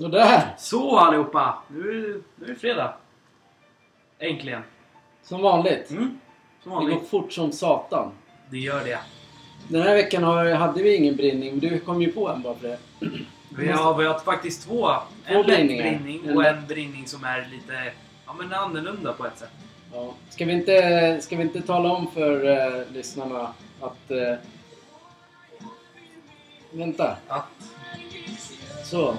Sådär! Så allihopa! Nu är, det- nu är det fredag. Äntligen. Som vanligt. Mm. Som Det går vanligt. fort som satan. Det gör det. Den här veckan har, hade vi ingen brinning, men du kom ju på en bara för det. Vi har, vi har faktiskt två. En lätt brinning och en brinning som är lite ja, men annorlunda på ett sätt. Ja. Ska, vi inte, ska vi inte tala om för eh, lyssnarna att... Eh, vänta. Att, Så.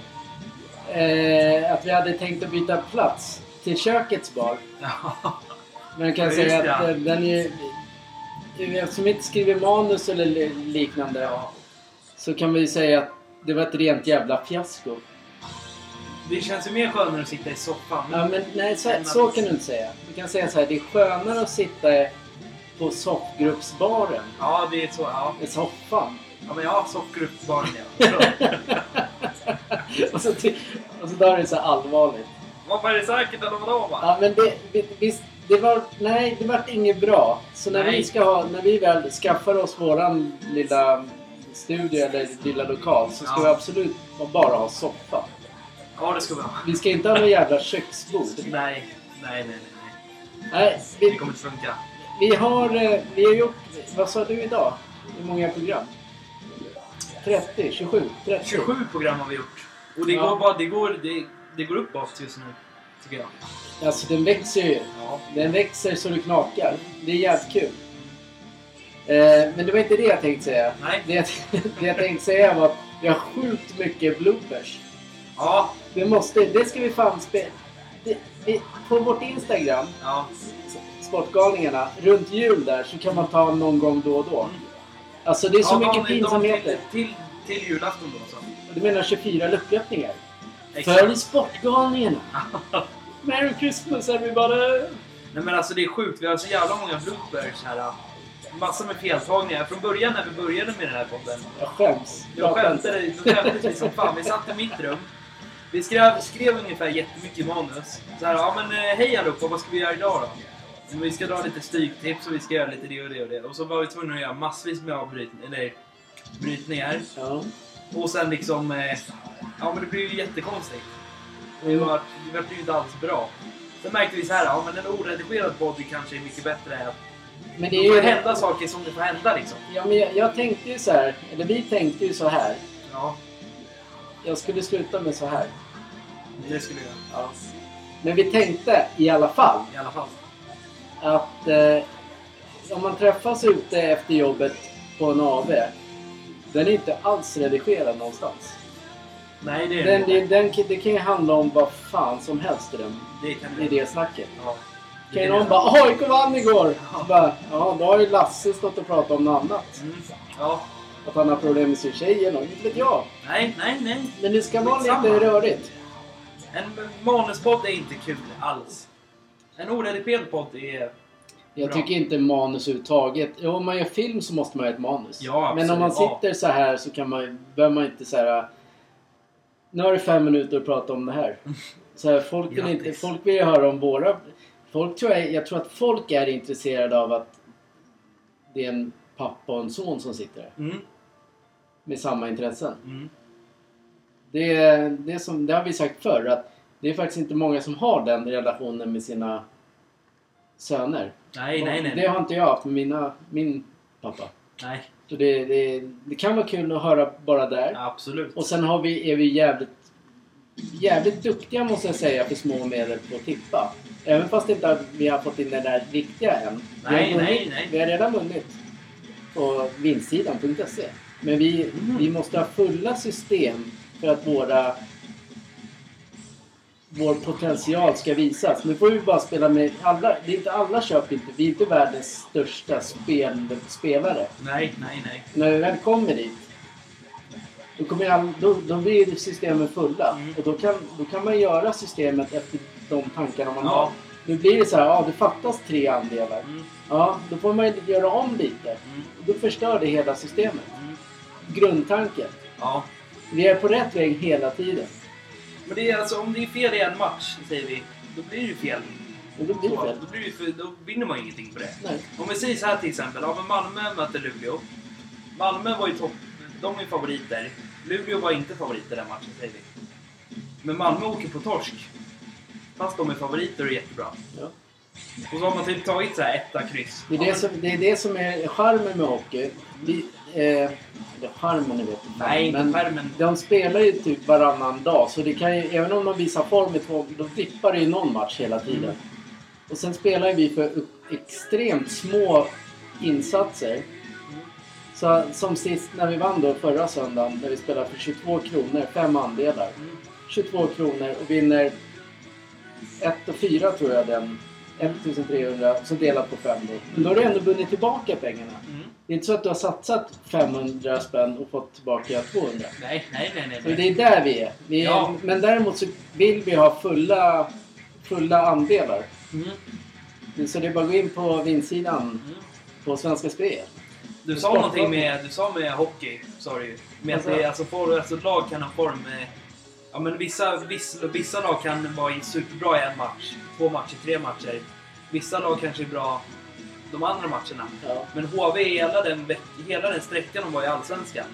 Eh, att vi hade tänkt att byta plats till kökets bar. ja, Men jag kan Ja, säga att ja. eh, den är... Eftersom vi inte skriver manus eller li- liknande så kan vi säga att det var ett rent jävla fiasko. det känns ju mer skönare att sitta i soffan. Ja, men nej, så, så kan du inte säga. Du kan säga så här, det är skönare att sitta på soffgruppsbaren Ja, det är så. Ja, i soffan. Ja men jag har soffgruppsbarn ja. och, så, ty- och så tar det så här allvarligt. Vad var det säkert eller vadå va? Ja, men det, vi- visst, det var, nej, det vart inget bra. Så när Nej. vi, ska ha, när vi väl skaffar oss våran lilla studio eller lilla lokal så ska Ja. vi absolut bara ha soffa. Ja, det ska vi ha. Vi ska inte ha något jävla köksbord. Nej, nej, nej, nej. nej. Nej, Det vi, kommer inte funka. vi, har, eh, vi har gjort... Vad sa du idag? Hur många program? 30? 27? 30? 27 program har vi gjort. Och det Ja. går bara, det går, det, det går uppåt just nu. Tycker jag. Alltså den växer ju. Ja. Den växer så det knakar. Det är jävligt kul. Eh, men det var inte det jag tänkte säga. Nej. Det jag, det jag tänkte säga var att vi har sjukt mycket bloopers. Ja. Det, måste, det ska vi fan spela. På vårt Instagram, Ja. Sportgalningarna, runt jul där så kan man ta någon gång då och då. Mm. Alltså det är så ja, mycket de- pinsamheter. Till, till, till julafton då så. Du menar 24 lucköppningar? För Sportgalningarna! Merry Christmas everybody! Nej men alltså det är sjukt. Vi har så jävla många bloopers här. Massa med feltagningar. Från början när vi började med den här podden. Jag skäms. Jag skämtade, skämdes vi som fan. Vi satt i mitt rum. Vi skrev, skrev ungefär jättemycket manus. Så här, ja men eh, hej allihopa, vad ska vi göra idag då? Men vi ska dra lite stygtips och vi ska göra lite det och det och det. Och så var vi tvungna att göra massvis med avbrytningar, eller brytningar. Ja. Och sen liksom, eh, ja men det blev ju jättekonstigt. Det var, det var ju inte alls bra. Sen märkte vi så här, ja men en oredigerad podd kanske är mycket bättre. Men det är får ju... hända saker som det får hända liksom. Ja, men jag, jag tänkte ju så här, eller vi tänkte ju så här. Ja, Jag skulle sluta med så här. det skulle jag. Ja. Men vi tänkte i alla fall I alla fall. Att eh, om man träffas ute efter jobbet på en AV. Den är inte alls redigerad någonstans. Nej, det är Den, det det, den, det kan ju handla om vad fan som helst i, den, Det kan i det. snacket. Ja. Kan ju någon bara AIK vann igår! Så bara, ja, då har ju Lasse stått och pratat om något annat. Mm. Ja. Att han har problem med sin tjej eller något, inte vet jag. Nej, nej, nej. Men det ska vara lite rörigt. En manuspodd är inte kul alls. En oredigerad podd är... Jag Bra. tycker inte manus överhuvudtaget. Jo, om man gör film så måste man ha ett manus. Ja, Men om man sitter så här så kan man, behöver man inte så här. Nu har du fem minuter att prata om det här. Så här folk, vill inte, folk vill höra om våra... Folk tror jag, jag tror att folk är intresserade av att det är en pappa och en son som sitter här. Mm. Med samma intressen. Mm. Det, det, som, det har vi sagt förr att det är faktiskt inte många som har den relationen med sina söner. Nej, nej, nej. Det har inte jag haft med mina, min pappa. Nej, Så det, det, det kan vara kul att höra bara där. absolut. Och sen har vi, är vi jävligt, jävligt duktiga måste jag säga för små medel på att tippa. Även fast inte vi har fått in den där riktiga än. Vi Nej, har vunnit, nej, nej. Vi har redan vunnit på vinstsidan.se. Men vi, Mm. vi måste ha fulla system för att våra vår potential ska visas. Nu får vi bara spela med alla. Det är inte alla köper inte. Vi är inte världens största spel, spelare. Nej, nej, nej. När vi väl kommer dit. Då, kommer all, då, då blir systemen fulla. Mm. Och då kan, då kan man göra systemet efter de tankarna man Ja. har. Nu blir det så här, ja det fattas tre andelar. Mm. Ja, då får man ju göra om lite. Mm. Då förstör det hela systemet. Mm. Grundtanken. Ja. Vi är på rätt väg hela tiden. Men det är alltså, om det är fel i en match, säger vi, då blir det ju fel. Och då blir det fel. Då, blir det, för, då vinner man ingenting på det. Nej. Om vi säger så här till exempel, ja men Malmö möter Luleå. Malmö var ju topp, de är favoriter. Luleå var inte favoriter den matchen, säger vi. Men Malmö åker på torsk. Fast de är favoriter och är jättebra. Ja. Och så har man typ tagit så här etta kryss. Det är Ja, det, men- som, det är det som är charmen med hockey. Vi, eh, charmen, jag vet inte. Nej, men skärmen. de spelar ju typ varannan dag. Så det kan ju, även om de visar form i två, då dippar det ju någon match hela tiden. Mm. Och sen spelar ju vi för extremt små insatser. Så, som sist när vi vann då förra söndagen när vi spelade för 22 kronor, fem andelar. Mm. 22 kronor och vinner 1 och 4 tror jag den. 1300 så delat på 5 då. Men då har du ändå vunnit tillbaka pengarna. Mm. Det är inte så att du har satsat 500 spänn och fått tillbaka 200. Nej, nej, nej, nej. Så det är där vi är. Vi är Ja. Men däremot så vill vi ha fulla, fulla andelar. Mm. Så det är bara att gå in på vinstsidan Mm. på Svenska Spel. Du sa någonting med, du sa med hockey, sa du. Med att Alltså- det, alltså, for, alltså lag kan ha form... Ja men vissa, vissa, vissa lag kan vara superbra i en match, två matcher, tre matcher. Vissa lag kanske är bra de andra matcherna. Ja. Men HV, hela den, hela den sträckan de var i Allsvenskan,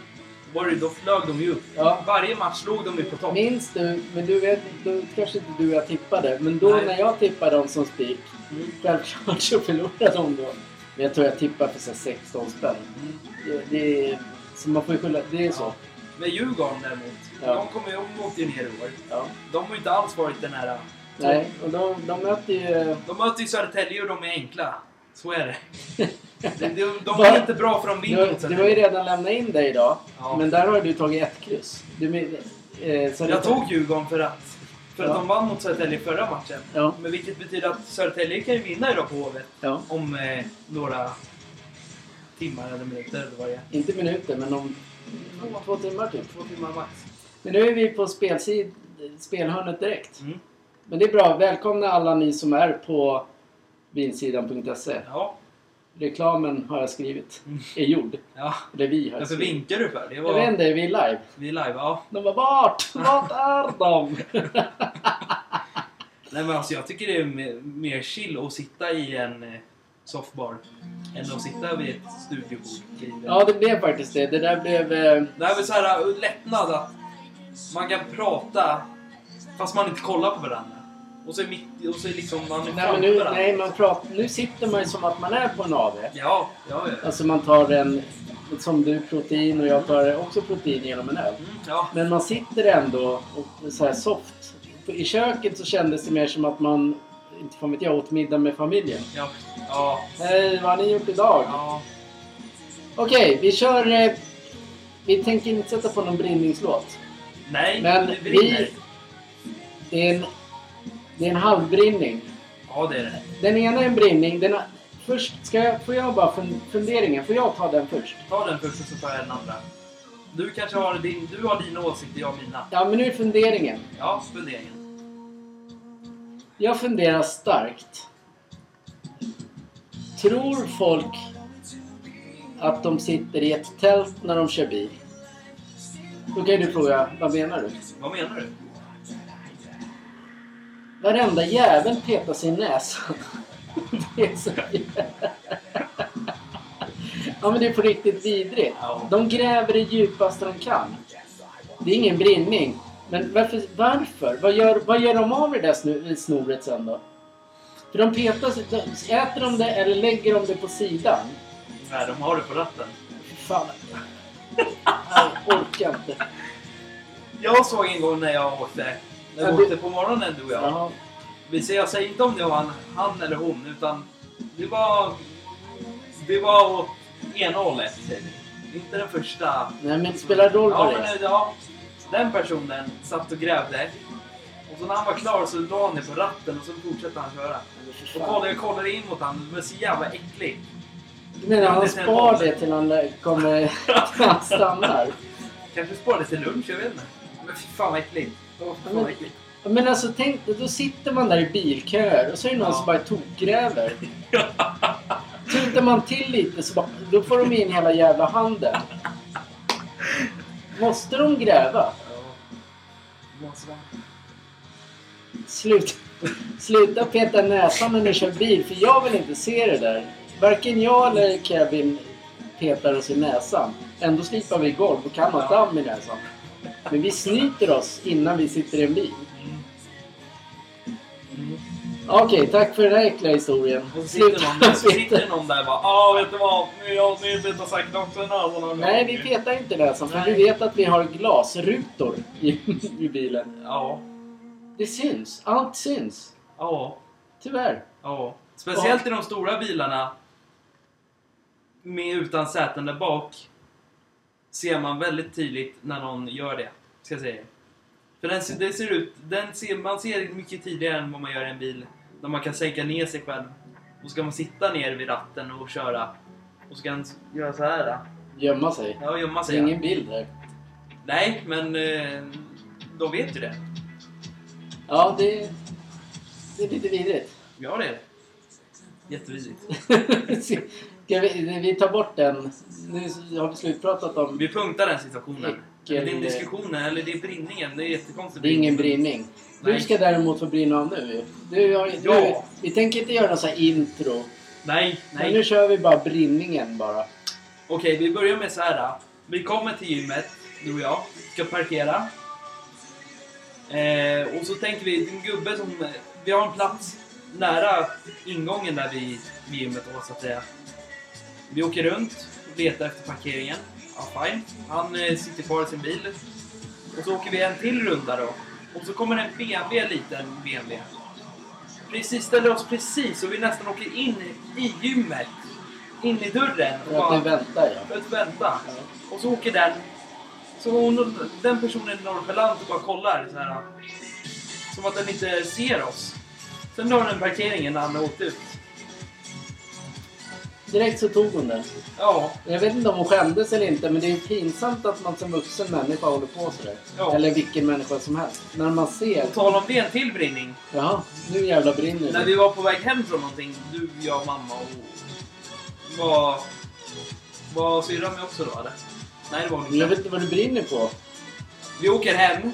var det, då flög de ju upp. Ja. Varje match låg de ju på topp. Minns du, men du vet, då kanske inte du och jag tippade, men då Nej. när jag tippade dem som spik, Mm. självklart så förlorade de då. Men jag tror jag tippade för så här 16 spänn. Mm. Det, det så man får ju skylla, det är så. Men Djurgården däremot, Ja. de, kommer, ju- åkte ner i år. Ja. De har ju inte alls varit den här... Nej, och de, de möter ju... De möter ju Södertälje och de är enkla. Så är det. De, de, de Va? är inte bra för de vinner du har ju redan lämnat in dig idag, Ja. men där har du tagit ett kryss. Du, eh, Jag tog Djurgården för att, för att Ja. de vann mot Södertälje förra matchen. Ja. Men vilket betyder att Södertälje kan ju vinna idag på Hovet Ja. om eh, några timmar eller minuter eller vad det är. Inte minuter, men om två timmar typ. Två timmar max. Men nu är vi på spelsid, spelhörnet direkt. Mm. Men det är bra. Välkomna alla ni som är på vinsidan.se. Ja. Reklamen har jag skrivit. Mm. Är gjord. ja. Eller vi har Varför skrivit. vinkar du för? Det Jag var... vet inte, vi är live. Vi är live, ja. De var vart? Vart är de? Nej men alltså jag tycker det är mer, chill att sitta i en eh, softbar än att sitta vid ett studiobord. ja, det blev faktiskt det. Det där blev... Eh, Det här är väl så här uh, lättnad att man kan prata fast man inte kollar på varandra. Och så är, mitt, och så är liksom man nej, men nu, nej, man pratar, nu sitter man ju som att man är på en AV. Ja, ja, ja. Alltså man tar en... Som du, protein och jag tar också protein genom en öl. Mm, ja. Men man sitter ändå och så här soft I köket så kändes det mer som att man, inte fan vet jag, åt middag med familjen. Ja. Ja. Hej, vad har ni gjort idag? Ja. Okej, vi kör... Eh, vi tänker inte sätta på någon brinningslåt. Nej, Men det brinner. vi... Det är en, det är en halvbrinning. Ja, det är det. Den ena är en brinning. Den, först ska jag, får jag bara fun, funderingen. Får jag ta den först? Ta den först och så tar jag den andra. Du kanske har din, du har dina åsikter, jag mina. Ja, men nu är funderingen. Ja, funderingen. Jag funderar starkt. Tror folk att de sitter i ett tält när de kör bil? Då kan ju du fråga, vad menar du? Vad menar du? Varenda jävel petar sin näsa. Det är så Ja men det är på riktigt vidrigt. De gräver det djupaste de kan. Det är ingen brinning. Men varför? varför? Vad, gör, vad gör de av det där snoret sen då? För de petar sig, de, Äter de det eller lägger de det på sidan? Nej, de har det på ratten. Fan. Jag orkar inte. Jag såg en gång när jag åkte, när Ja, vi åkte på morgonen du och jag. Vi säger, jag säger inte om det var han, han eller hon, utan det var... Det var åt ena hållet. Inte den första. Nej men det spelar roll Ja, vad det men är. ja. Den personen satt och grävde. Och så när han var klar så la han ner på ratten och så fortsatte han köra. Och kollade, jag kollade in mot honom, det var så jävla äcklig. Du menar Ja, han det spar det till han eh, kommer... han stannar? Kanske sparade till lunch, jag vet inte. Men fy fan vad äckligt. Vad äckligt. Men alltså tänk då sitter man där i bilköer och så är det någon Ja. som bara tokgräver. Tutar man till lite så bara, då får de in hela jävla handen. Måste de gräva? Ja. Måste vara. Slut, sluta peta näsan när ni kör bil för jag vill inte se det där. Varken jag eller Kevin petar oss i näsan. Ändå slipar vi golv och kan ha damm i näsan. Men vi snyter oss innan vi sitter i en bil. Okej, tack för den här äckliga historien. Och så sitter, någon där, så sitter någon där och bara Ja, vet du vad? Jag ni petar säkert också näsan någon Nej, gång." vi petar inte näsan för Nej. vi vet att vi har glasrutor i, i bilen. Ja. Det syns. Allt syns. Ja. Tyvärr. Ja. Speciellt i de stora bilarna med utan säten där bak ser man väldigt tydligt när någon gör det. Ska jag säga. För den, det ser ut, den ser, man ser mycket tidigare än vad man gör i en bil. Där man kan sänka ner sig själv. Och ska man sitta ner vid ratten och köra. Och så kan man göra så här. Gömma sig. Ja, gömma Det sig. är ingen bild där. Nej, men eh, de vet ju det. Ja, det, det är lite vidrigt. Ja, det är det. Jättevidrigt. Ska vi, vi tar bort den. Nu har vi slutpratat om... Vi punktar den situationen. Det är diskussionen, eller det är brinningen. Det är jättekonstigt. Det är ingen brinning. Du ska däremot få brinna av nu du, har, du, Ja. Vi tänker inte göra någon sån här intro. Nej, Men nej. nu kör vi bara brinningen bara. Okej, vi börjar med så här. Vi kommer till gymmet, du och jag. Ska parkera. Eh, och så tänker vi, en gubbe som... Vi har en plats nära ingången där vid, vid gymmet då, så att säga. Vi åker runt och letar efter parkeringen. Ja, fine. Han eh, sitter kvar i sin bil. Och så åker vi en till runda då. Och så kommer en BMW, liten BMW. Precis, ställer oss precis och vi nästan åker in i gymmet. In i dörren. och För att bara- väntar ja. för att vänta. Och så åker den. Så hon, den personen är nonchalant och bara kollar så här. Som att den inte ser oss. Sen drar den parkeringen när han har åkt ut. Direkt så tog hon den. Ja, Jag vet inte om hon skämdes eller inte men det är pinsamt att man som vuxen människa håller på sådär. Ja. Eller vilken människa som helst. När man ser... på tal om det, en till brinning. Jaha, nu jävlar brinner När vi var på väg hem från någonting, du, jag, mamma och... Var... Var syrran med också då eller? Nej det var hon Men jag inte. vet inte vad du brinner på. Vi åker hem.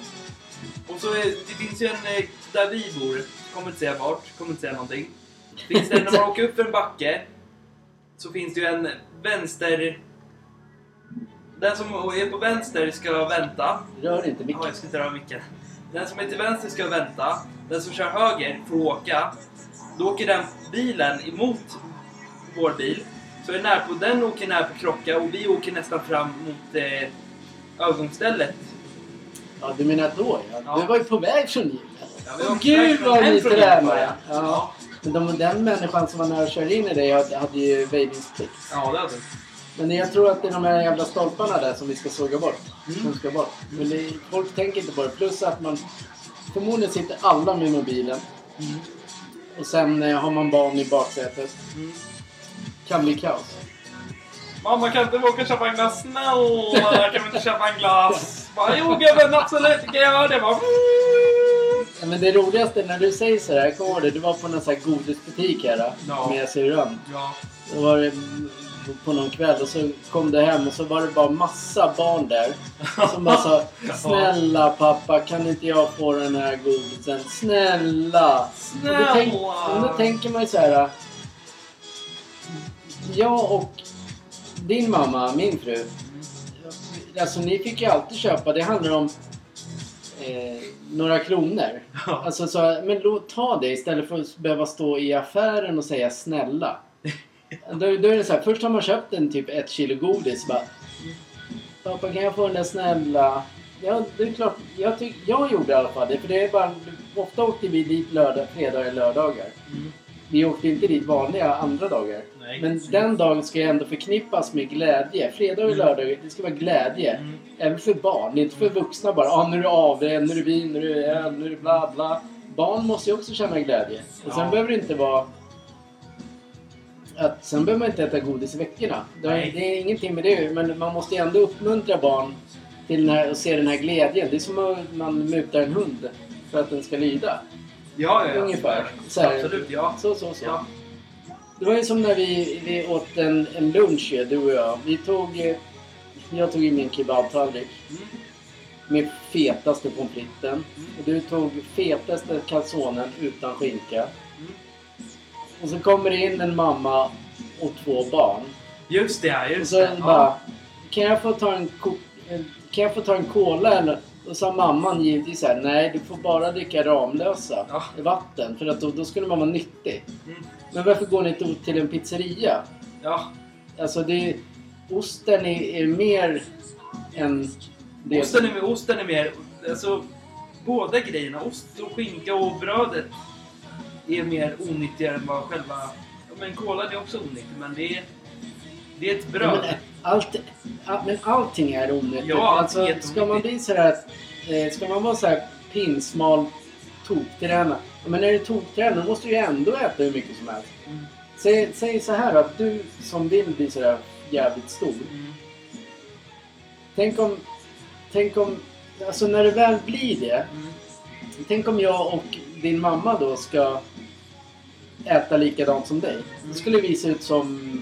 Och så det finns ju en... eh, Där vi bor, kommer inte säga vart, kommer inte säga någonting. Finns det, när man åker upp för en backe så finns det ju en vänster... Den som är på vänster ska vänta. Rör inte micken. jag ska inte röra micken. Den som är till vänster ska vänta. Den som kör höger får åka. Då åker den bilen emot vår bil. Så är när på, den åker när på krocka och vi åker nästan fram mot eh, övergångsstället. Ja, du menar då ja. Ja. Du var ju på väg från gymmet. Ja, gud vad ni tränar! ja. De, den människan som var nära att köra in i dig hade, hade ju väjningsplikt. Ja, det hade Men jag tror att det är de här jävla stolparna där som vi ska såga bort. Mm. Som ska bort. Men det, folk tänker inte på det. Plus att man... Förmodligen sitter alla med mobilen. Mm. Och sen eh, har man barn i baksätet. Mm. Kan bli kaos. Mamma kan inte vi åka och köpa en glass? Snälla, kan vi inte köpa en glass? Bara, jo gubben, absolut, kan jag göra det? Bara, men det roligaste när du säger sådär, jag kommer ihåg det. Du var på någon sån här godisbutik här Ja. med syrran. Ja. Då var det på någon kväll och så kom du hem och så var det bara massa barn där. Som bara sa Snälla pappa kan inte jag få den här godisen? Snälla! Och Då, tänk, och då tänker man ju så här. Jag och din mamma, min fru. Alltså ni fick ju alltid köpa. Det handlar om eh, några kronor. Ja. Alltså så, men låt ta det istället för att behöva stå i affären och säga snälla. Då, då är det så här, först har man köpt en typ ett kilo godis. Bara, Pappa kan jag få den där snälla? Ja, det är klart. Jag, tyck, jag gjorde i alla fall det. För det är bara, ofta åkte vi dit lördag, fredagar lördagar. Mm. Vi åkte inte dit vanliga andra dagar. Nej. Men den dagen ska ju ändå förknippas med glädje. Fredag och Mm. lördag, det ska vara glädje. Mm. Även för barn, inte för vuxna bara. Ah, nu är det av nu är det vin, nu är det öl, nu är det bla bla. Barn måste ju också känna glädje. Och sen Ja. behöver det inte vara... Att, sen behöver man inte äta godis i veckorna. Det, är- det är ingenting med det. Men man måste ju ändå uppmuntra barn till den här, att se den här glädjen. Det är som att man mutar en hund för att den ska lyda. Ja, ja, ja. Ungefär. Så här. Absolut, ja. Så, så, så. ja. Det var ju som när vi, vi åt en, en lunch, du och jag. Vi tog... eh, Jag tog ju min kebabtallrik Mm. med fetaste pommes fritesen. Mm. Och du tog fetaste calzonen utan skinka. Mm. Och så kommer det in en mamma och två barn. Just det, ja, Och just så det. bara... Ja. Kan jag få ta en, kan jag få ta en cola eller? Då sa mamman givetvis så här, nej du får bara dricka Ramlösa Ja. vatten. För att då, då skulle man vara nyttig. Mm. Men varför går ni inte till en pizzeria? Ja. Alltså det... Osten är, är mer än... Det Osten är, osten är mer... Alltså, båda grejerna, ost och skinka och brödet, är mer onyttigare än vad själva... Ja, men kolan är också onyttig, men det är... Det är ett bröd. Men, allt, all, men allting är onyttigt. Ja, alltså, ska man bli sådär... Eh, ska man vara såhär pinsmal toktränare. Men när du är toktränare då måste du ju ändå äta hur mycket som helst. Mm. Säg, säg så här att du som vill bli sådär jävligt stor. Mm. Tänk om... Tänk om... Alltså när du väl blir det. Mm. Tänk om jag och din mamma då ska äta likadant som dig. Då skulle vi se ut som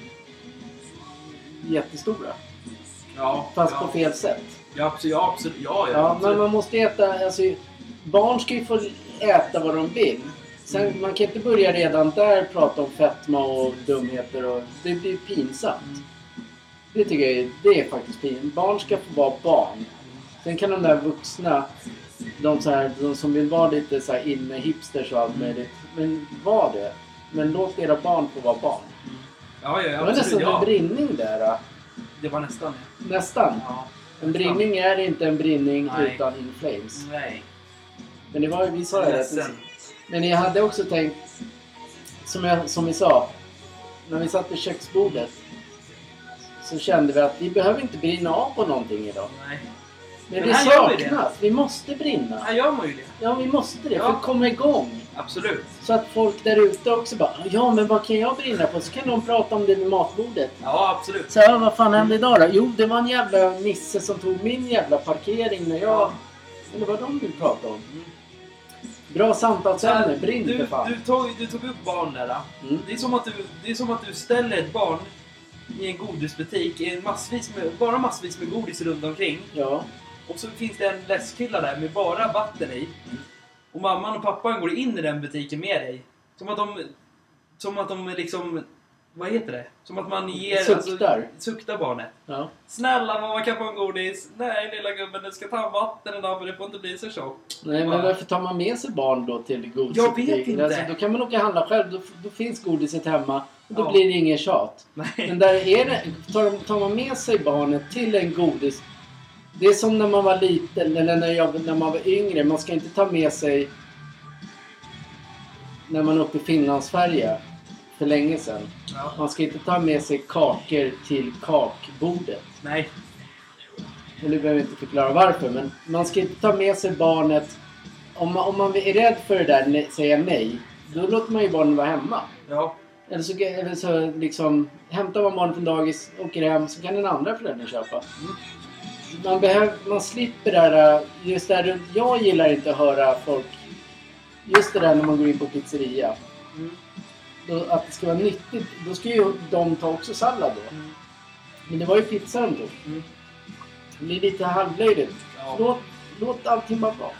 jättestora. Ja, Fast ja. på fel sätt. Ja, absolut. Ja, absolut. Ja, ja, Ja, men absolut. man måste äta... Alltså, barn ska ju få äta vad de vill. Sen, Mm. Man kan inte börja redan där prata om fetma och dumheter. Och, det blir pinsamt. Mm. Det tycker jag är, det är faktiskt pinsamt. Barn ska få vara barn. Sen kan de där vuxna, de, så här, de som vill vara lite så här inne hipsters och allt Mm. möjligt. Men var det. Men låt era barn få vara barn. Ja, ja, Det var absolut. nästan en Ja. brinning där. då. Det var nästan. Nästan. Ja. En brinning är inte en brinning Nej. utan in flames. Nej. Men det var vi sa är det. Men jag hade också tänkt, som, jag, som vi sa, när vi satt vid köksbordet så kände vi att vi behöver inte brinna av på någonting idag. Nej. Men Men det här gör vi saknas. Vi måste brinna. Här gör man ju det. Ja, vi måste det för Ja. att komma igång. Absolut. Så att folk där ute också bara Ja, men vad kan jag brinna på? Så kan de prata om det vid matbordet. Ja, absolut. Så ja, vad fan hände idag då? Jo, det var en jävla nisse som tog min jävla parkering när jag... Ja. Eller vad de vill prata om. Mm. Bra samtalsämne. Brinn du, för fan. du, tog, du tog upp barn där. Mm. Det, är som att du, det är som att du ställer ett barn i en godisbutik, i en massvis med, bara massvis med godis runt omkring. Ja. Och så finns det en läskhylla där med bara vatten i. Och mamman och pappan går in i den butiken med dig. Som att de... Som att de liksom... Vad heter det? Som att man ger... Suktar. Alltså, suktar barnet. ja. Snälla mamma kan få en godis. Nej lilla gubben du ska ta vatten idag för du får inte bli så tjock. Nej, men varför tar man med sig barn då till godis? Jag vet inte. Alltså, då kan man åka och handla själv. Då, då finns godiset hemma. Och då Ja. blir det ingen tjat. Nej. Men där är det, tar, tar man med sig barnet till en godis... Det är som när man var liten, eller när, jag, när man var yngre. Man ska inte ta med sig... När man åkte Finlandsfärja för länge sedan. Ja. Man ska inte ta med sig kakor till kakbordet. Nej. Och nu behöver jag inte förklara varför, men man ska inte ta med sig barnet... Om man, om man är rädd för det där, ne- säga nej, då låter man ju barnen vara hemma. Ja. Eller så, eller så liksom, hämtar man barnet från dagis, åker hem, så kan den andra föräldern köpa. Mm. Man, behöver, man slipper det där, just där, jag gillar inte att höra folk, just det där när man går in på pizzeria. Mm. Då, att det ska vara nyttigt, då ska ju de ta också sallad då. Mm. Men det var ju pizza de tog. Mm. Det blir lite halvlöjligt. Ja. Låt, låt allting vara bra.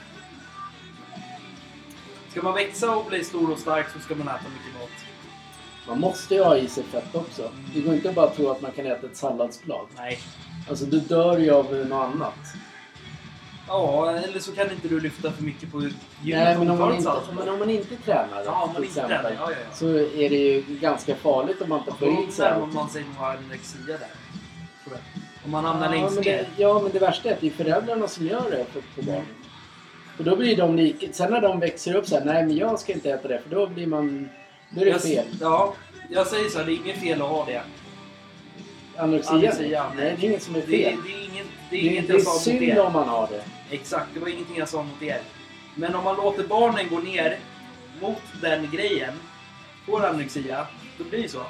Ska man växa och bli stor och stark så ska man äta mycket mat. Man måste ju ha i sig fett också. Det går inte att bara tro att man kan äta ett salladsblad. Nej. Alltså du dör ju av något annat. Ja, eller så kan inte du lyfta för mycket på gymmet Nej, men om man, inte, men om man inte tränar Ja, om man inte exempel, tränar. Ja, ja, ja. så är det ju ganska farligt om man inte får Då i sig allt. man sig nog anorexia där. Tror jag. Om man hamnar Ja längst men, det, ja, men det värsta är att det är föräldrarna som gör det för, för barnen. För då blir de lika... Sen när de växer upp så här, nej men jag ska inte äta det för då blir man... Då är det Jag- fel. Ja, jag säger så här, det är inget fel att ha det. Anorexia? Anorexia, nej, det är inget som är Det, fel. det inget, det är Det, inget det är jag sa mot synd er. om man har det. Exakt, det var ingenting jag sa mot er. Men om man låter barnen gå ner mot den grejen, får anorexia, då blir det så.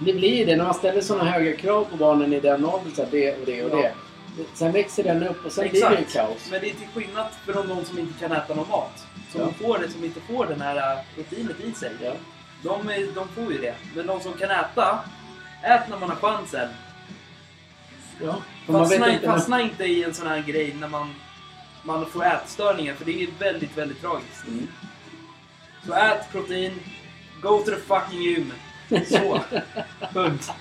Det blir det när man ställer sådana höga krav på barnen i den åldern. Så det och det och Ja. det. Sen växer den upp och sen blir det kaos. Men det är till skillnad från de som inte kan äta någon mat. Som, Ja. får det, som inte får den här äh, proteinet i sig. Ja. De, de får ju det. Men de som kan äta, ät när man har chansen. Ja. Fastna, inte, fastna inte i en sån här grej när man, man får ätstörningar. För det är väldigt, väldigt tragiskt. Mm. Så ät protein. Go to the fucking gym. Så. Punkt.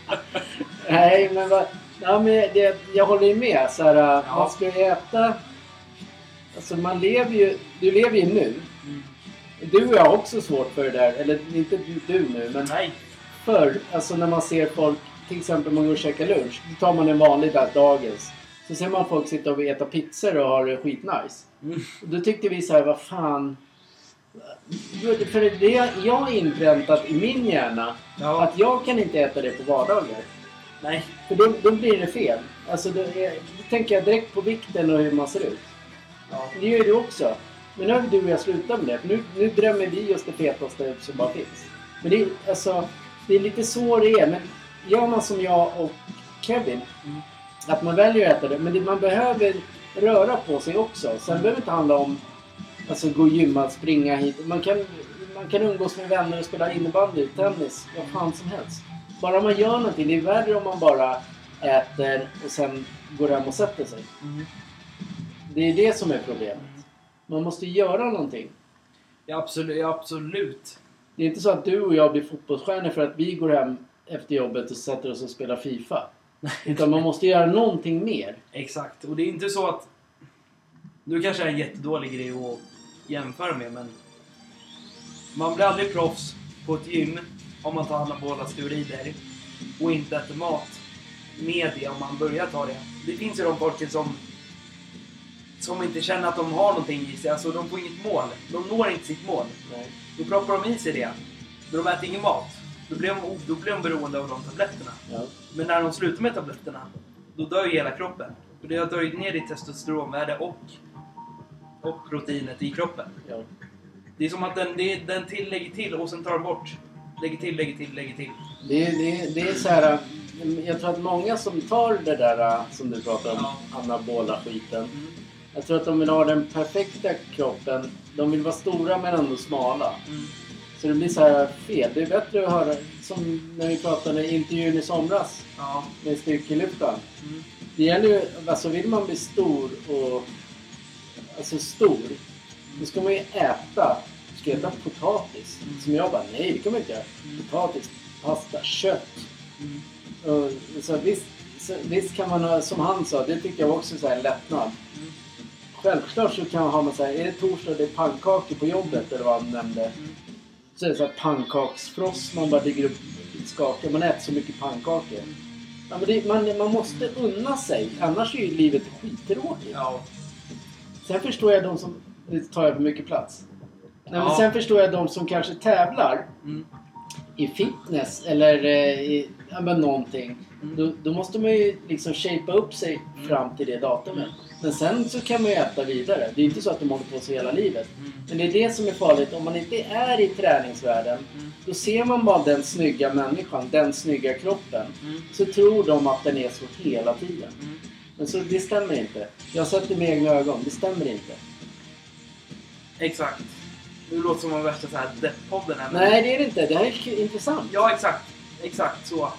Nej, men vad... Ja, men det, jag håller ju med. Så här, Ja. Man ska ju äta... Alltså man lever ju... Du lever ju nu. Mm. Du och jag har också svårt för det där. Eller inte du, du nu, men Nej. förr. Alltså när man ser folk... Till exempel man går och käkar lunch. Då tar man en vanlig dag, dagens. Så ser man folk sitta och äta pizzor och ha det skitnice. Mm. Och då tyckte vi så här, vad fan... För det jag har inpräntat i min hjärna Ja. att jag kan inte äta det på vardagar. Nej. För då, då blir det fel. Alltså då, är, då tänker jag direkt på vikten och hur man ser ut. Ja. Det gör du också. Men nu har du och jag slutat med det. För nu, nu drömmer vi just det fetaste som bara finns. Men det är, alltså, det är lite så det är. Men gör man som jag och Kevin. Mm. Att man väljer att äta det. Men det, man behöver röra på sig också. Sen behöver det inte handla om alltså, gå och gymma, springa hit. Man kan, man kan umgås med vänner och spela innebandy, tennis, vad fan som helst. Bara man gör någonting. Det är värre om man bara äter och sen går hem och sätter sig. Mm. Det är det som är problemet. Man måste göra någonting. Ja, absolut. Ja, absolut. Det är inte så att du och jag blir fotbollsstjärnor för att vi går hem efter jobbet och sätter oss och spelar FIFA. Utan man måste göra någonting mer. Exakt. Och det är inte så att... Nu kanske är en jättedålig grej att jämföra med, men... Man blir aldrig proffs på ett gym om man tar anabola steroider och inte äter mat med det om man börjar ta det. Det finns ju de folken som som inte känner att de har någonting i sig. Alltså de får inget mål. De når inte sitt mål. Nej. Då proppar de i sig det. Då de äter ingen mat. Då blir de, då blir de beroende av de tabletterna. Ja. Men när de slutar med tabletterna, då dör ju hela kroppen. För det har dragit ner ditt testosteronvärde och, och proteinet i kroppen. Ja. Det är som att den, det, den till lägger till och sen tar den bort. Lägger till, lägger till, lägger till. Det, det, det är så här. äh, Jag tror att många som tar det där äh, som du pratar om, Ja. anabola skiten. Mm. Jag tror att de vill ha den perfekta kroppen. De vill vara stora men ändå smala. Mm. Så det blir så här fel. Det är bättre att höra som när vi pratade i intervjun i somras Ja. med styrkelyftaren. Mm. Det gäller ju, alltså vill man bli stor och... Alltså stor. Då ska man ju äta. Du ska äta potatis. Mm. Som jag bara, nej det kan man inte göra. Mm. Potatis, pasta, kött. Mm. Och, så visst, så, visst kan man som han sa, det tycker jag också så här en lättnad. Mm. Självklart så kan man ha, man så här, är det torsdag det är pannkakor på jobbet eller vad han nämnde. Mm. Så är det så här pannkaksfrost man bara ligger upp skakar. Man äter så mycket pannkakor. Ja, men det, man, man måste unna sig, annars är ju livet skittråkigt. Ja. Sen förstår jag de som... Nu tar jag för mycket plats. Nej, men Ja. sen förstår jag de som kanske tävlar Mm. i fitness eller eh, i ja, men någonting. Mm. Då, då måste man ju liksom shapea upp sig Mm. fram till det datumet. Men sen så kan man ju äta vidare. Det är inte så att de håller på så hela livet. Mm. Men det är det som är farligt. Om man inte är i träningsvärlden Mm. då ser man bara den snygga människan, den snygga kroppen. Så tror de att den är så hela tiden. Men så, det stämmer inte. Jag har sett det med egna ögon. Det stämmer inte. Exakt. Nu låter som om värsta så här depp-podden här. men- Nej, det är det inte. Det här är intressant. Ja, exakt. Exakt så.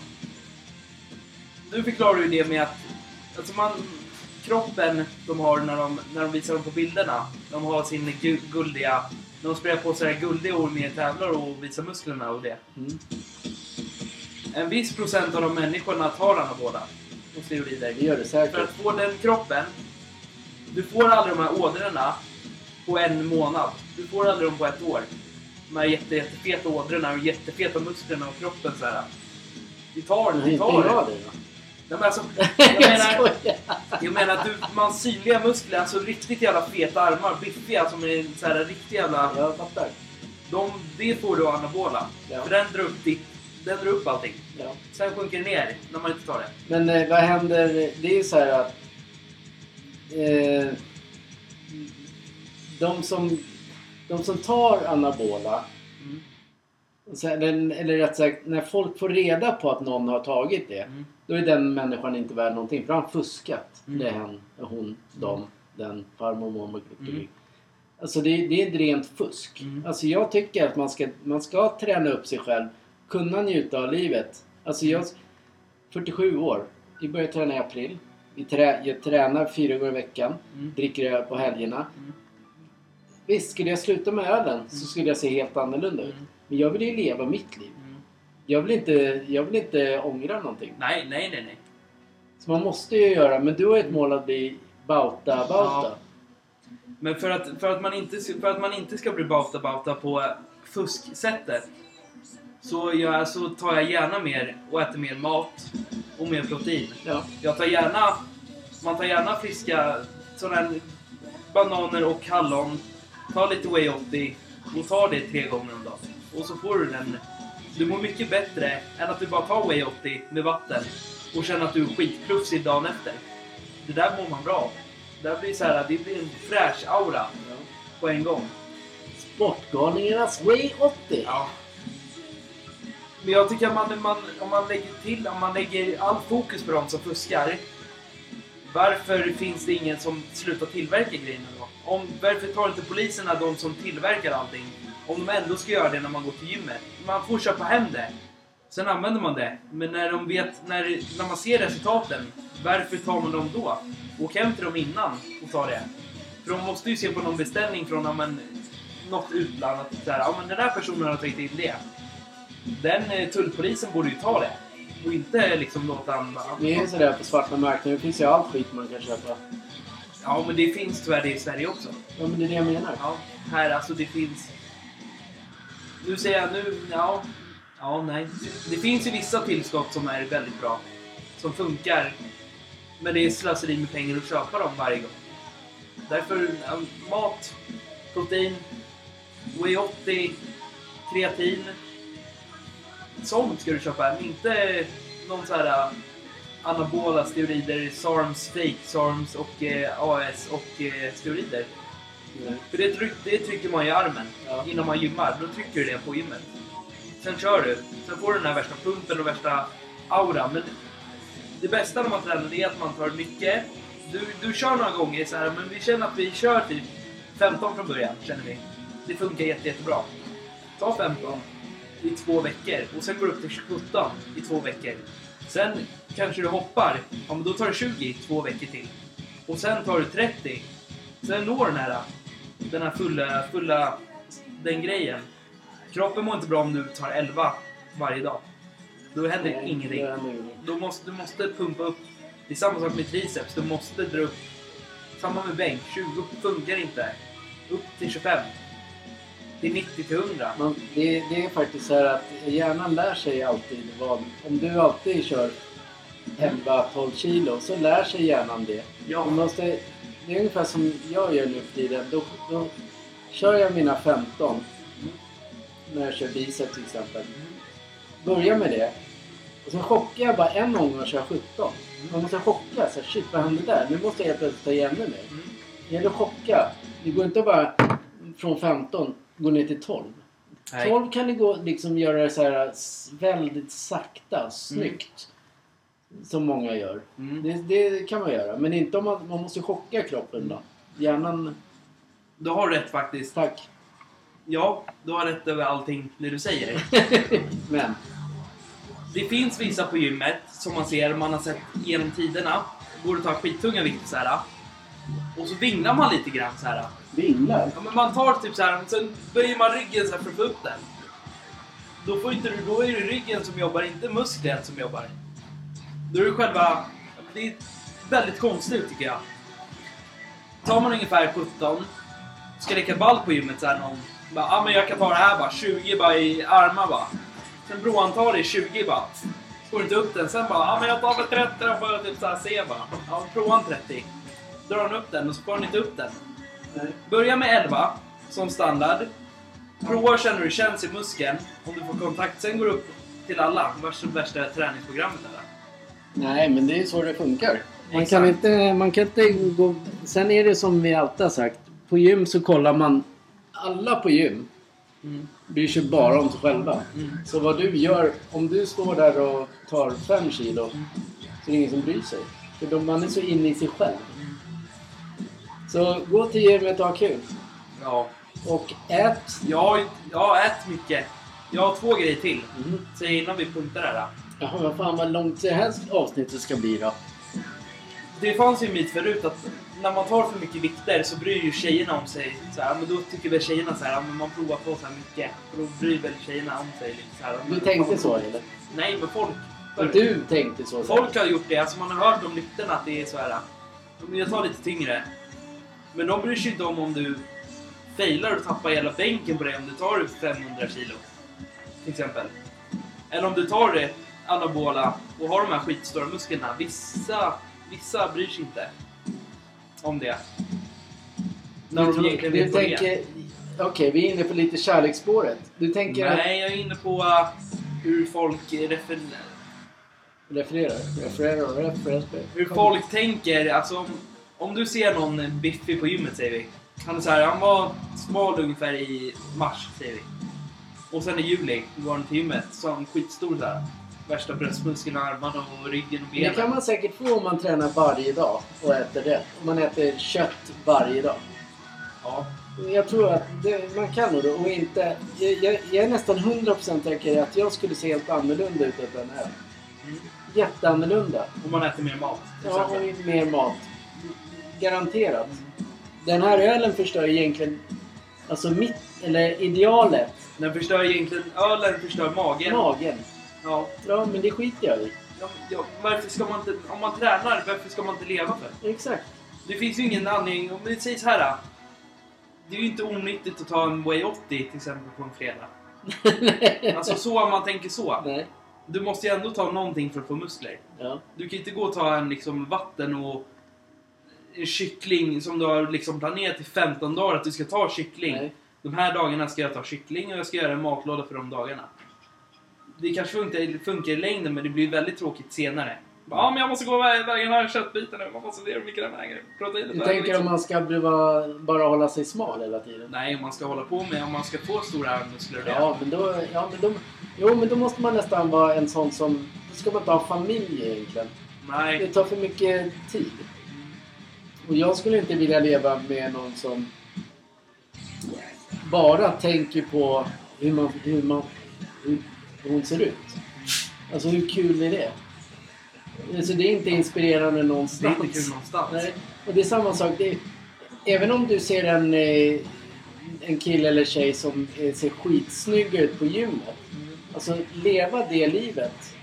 Nu förklarar du det med att alltså man, kroppen de har när de, när de visar dem på bilderna. De har sin gu, guldiga... De sprayar på sig guldiga ord med tävlar och visar musklerna och det. Mm. En viss procent av de människorna tar anabola och steroider. Det gör det För säkert. att få den kroppen... Du får aldrig de här ådrorna på en månad. Du får aldrig dem på ett år. De här jätte, jättefeta ådrorna och jättefeta musklerna och kroppen så här. Det tar, det inte tar. det. Nej, men alltså, jag, menar, jag menar att du, man synliga muskler, alltså riktigt jävla feta armar, biffiga som är så här riktigt jävla... Jag fattar. De, det får du av anabola. Ja. För den drar upp ditt, den drar upp allting. Ja. Sen sjunker det ner när man inte tar det. Men eh, vad händer? Det är ju så här att... Eh, de, som, de som tar anabola, Mm. här, eller rätt sagt när folk får reda på att någon har tagit det. Mm. Då är den människan inte värd någonting för han har fuskat. Mm. Det är hen, hon, de, den, farmor, mormor, Mm. Alltså det, det är ett rent fusk. Mm. Alltså jag tycker att man ska, man ska träna upp sig själv. Kunna njuta av livet. Alltså jag... 47 år. Vi började träna i april. Vi trä, jag tränar fyra gånger i veckan. Mm. Dricker öl på helgerna. Mm. Visst, skulle jag sluta med ölen så skulle jag se helt annorlunda ut. Mm. Men jag vill ju leva mitt liv. Jag vill inte, jag vill inte ångra någonting. Nej, nej, nej, nej. Så man måste ju göra, men du har ett mål att bli bauta bauta. Ja. Men för att, för att, man, inte, för att man inte ska bli bauta-bauta på fusksättet så, jag, så tar jag gärna mer och äter mer mat och mer protein. Ja. Jag tar gärna, man tar gärna friska sådana bananer och hallon. Ta lite Way 80 och ta det tre gånger om dagen. Och så får du den. Du mår mycket bättre än att du bara tar Way 80 med vatten och känner att du är skitplufsig dagen efter. Det där mår man bra av. Det där blir så här, det blir en fräsch aura på en gång. Sportgalningarnas Way 80. Ja. Men jag tycker att man, man, om man lägger till, om man lägger all fokus på de som fuskar. Varför finns det ingen som slutar tillverka grejerna då? Om, varför tar inte poliserna de som tillverkar allting? Om de ändå ska göra det när man går till gymmet. Man får köpa hem det. Sen använder man det. Men när de vet, när, när man ser resultaten. Varför tar man dem då? Åk hem till dem innan och ta det. För de måste ju se på någon beställning från ja, men, något utland att så här, ja, men den här personen har tagit in det. Den eh, tullpolisen borde ju ta det. Och inte liksom låta andra... Det är ju sådär på svarta marknaden. Det finns ju allt skit man kan köpa. Ja, men det finns tyvärr det i Sverige också. Ja, men det är det jag menar. Ja, här alltså det finns... Nu säger jag nu, ja... Ja, nej. Det finns ju vissa tillskott som är väldigt bra. Som funkar. Men det är slöseri med pengar att köpa dem varje gång. Därför, ja, mat, protein, Way 80, kreatin. Sånt ska du köpa men Inte någon så här äh, anabola steroider, SARMs, fake SARMs och äh, eh, AS och eh, steroider. Nej. För det, tryck, det trycker man i armen Ja. innan man gymmar. Då trycker du det på gymmet. Sen kör du. Sen får du den här värsta pumpen och värsta auran. Men det bästa när man tränar är att man tar mycket. Du, du kör några gånger så här, men vi känner att vi kör typ 15 från början. Känner vi. Det funkar jätte, jättebra. Ta 15 i två veckor och sen går du upp till 17 i två veckor. Sen kanske du hoppar. Ja, men då tar du 20 i två veckor till. Och sen tar du 30. Sen når den här, den här fulla, fulla, den grejen. Kroppen mår inte bra om du tar 11 varje dag. Då händer Nej, ingenting. Då måste, du måste pumpa upp. Det är samma sak med triceps. Du måste dra upp. Samma med bänk. 20 funkar inte. Upp till 25. Till 90 till 100. Man, det, det är faktiskt så här att hjärnan lär sig alltid vad... Om du alltid kör 11-12 kilo så lär sig hjärnan det. Ja. Man måste, det är ungefär som jag gör nu för tiden. Då, då kör jag mina 15 när jag kör bicep till exempel. Börjar med det. Och sen chockar jag bara en gång och kör 17. Man måste chocka. Så här, shit, vad hände där? Nu måste jag helt plötsligt ta igen mig. Det gäller att chocka. Det går inte bara från 15 gå ner till 12. Nej. 12 kan det gå liksom göra det så här väldigt sakta, snyggt. Som många gör. Mm. Det, det kan man göra. Men inte om man, man måste chocka kroppen då. Hjärnan... Du har rätt faktiskt. Tack. Ja, du har rätt över allting det du säger. Men. Det finns vissa på gymmet som man ser, man har sett genom tiderna. Går och tar skittunga vikter så här. Och så vinglar man lite grann så här. Vinglar? Ja, men man tar typ så här, sen böjer man ryggen så här för att få upp den. Då, får inte du, då är det ryggen som jobbar, inte musklerna som jobbar. Då är det själva... Det är väldigt konstigt tycker jag. Tar man ungefär 17, ska leka ball på gymmet så här någon... Bara, ah, men jag kan ta det här bara, 20 bara i armar bara. Sen broan tar det i 20 bara. Får inte upp den, sen bara, ah, men jag tar väl 30 och bara typ så här se bara. Ja, prova en 30. Drar han upp den och så får han inte upp den. Börja med 11 som standard. Prova känna hur det känns i muskeln om du får kontakt. Sen går du upp till alla. Värsta, värsta träningsprogrammet där. Nej, men det är så det funkar. Man Exakt. kan, inte, man kan inte gå... Sen är det som vi alltid har sagt. På gym så kollar man... Alla på gym Mm. bryr sig bara om sig själva. Mm. Så vad du gör, om du står där och tar 5 kilo så är det ingen som bryr sig. För de, man är så inne i sig själv. Så gå till gymmet och ha kul. Ja. Och ät. Jag jag har ätit mycket. Jag har två grejer till. Mm. Säg innan vi punktar det här. Jaha, vad fan vad långt det här avsnittet ska bli då. Det fanns ju en myt förut att när man tar för mycket vikter så bryr ju tjejerna om sig. Så här, men då tycker väl tjejerna så här, men man provar på så här mycket. För då bryr väl tjejerna om sig lite så här. Du tänkte så eller? Nej, men folk. Och du tänkte så? Folk har gjort det. Alltså man har hört om rykten att det är så här. "Men Jag tar lite tyngre. Men de bryr sig inte om om du failar och tappar hela bänken på det om du tar 500 kilo. Till exempel. Eller om du tar det anabola och har de här skitstora musklerna. Vissa, vissa bryr sig inte om det. När Du, de egentligen är. tänker... Okej, vi är inne på lite kärleksspåret. Du tänker att... Nej, jag är inne på uh, hur folk refererar. Referera. Referera. Referera. Hur folk tänker, alltså om, om du ser någon biffig på gymmet säger vi. Han är så här, han var smal ungefär i mars säger vi. Och sen i juli går han till gymmet så han skitstor så här. Värsta bröstmuskeln, armarna och ryggen och Det kan benen. man säkert få om man tränar varje dag och äter rätt. Om man äter kött varje dag. Ja. Jag tror att det, man kan nog det och inte... Jag, jag, är nästan 100% säker att jag skulle se helt annorlunda ut än den här. Mm. Jätteannorlunda. Om man äter mer mat. Ja, och mer mat. Garanterat. Den här ölen förstör egentligen... Alltså mitt... Eller idealet. Den förstör egentligen, ölen förstör magen. Magen. Ja. Ja, men det skiter jag i. Ja, ja, varför ska man inte, om man tränar, varför ska man inte leva för? Exakt. Det finns ju ingen anledning, om vi säger så här. Det är ju inte onyttigt att ta en Way 80 till exempel på en fredag. Alltså så om man tänker så. Nej. Du måste ju ändå ta någonting för att få muskler. Ja. Du kan inte gå och ta en liksom vatten och en kyckling som du har liksom planerat i 15 dagar att du ska ta kyckling. Nej. De här dagarna ska jag ta kyckling och jag ska göra en matlåda för de dagarna. Det kanske funkar, funkar i längden men det blir väldigt tråkigt senare. Ja men jag måste gå vä- vägen här köttbiten nu. Man måste se hur mycket den väger. Proteinet Du tänker liksom. om man ska bli, bara hålla sig smal hela tiden? Nej, om man ska hålla på med, om man ska få stora muskler det. Ja, men då... Ja, men då jo, men då måste man nästan vara en sån som... Då ska man inte ha familj egentligen. Det Nej. tar för mycket tid. Och jag skulle inte vilja leva med någon som bara tänker på hur man, hur man, hur hon ser ut. Alltså hur kul är det? Alltså det är inte inspirerande Det någonstans. är inte kul någonstans. Nej. Och det är samma sak. Det är, även om du ser en, eh, en kille eller tjej som ser skitsnygg ut på gymmet. Alltså leva det livet.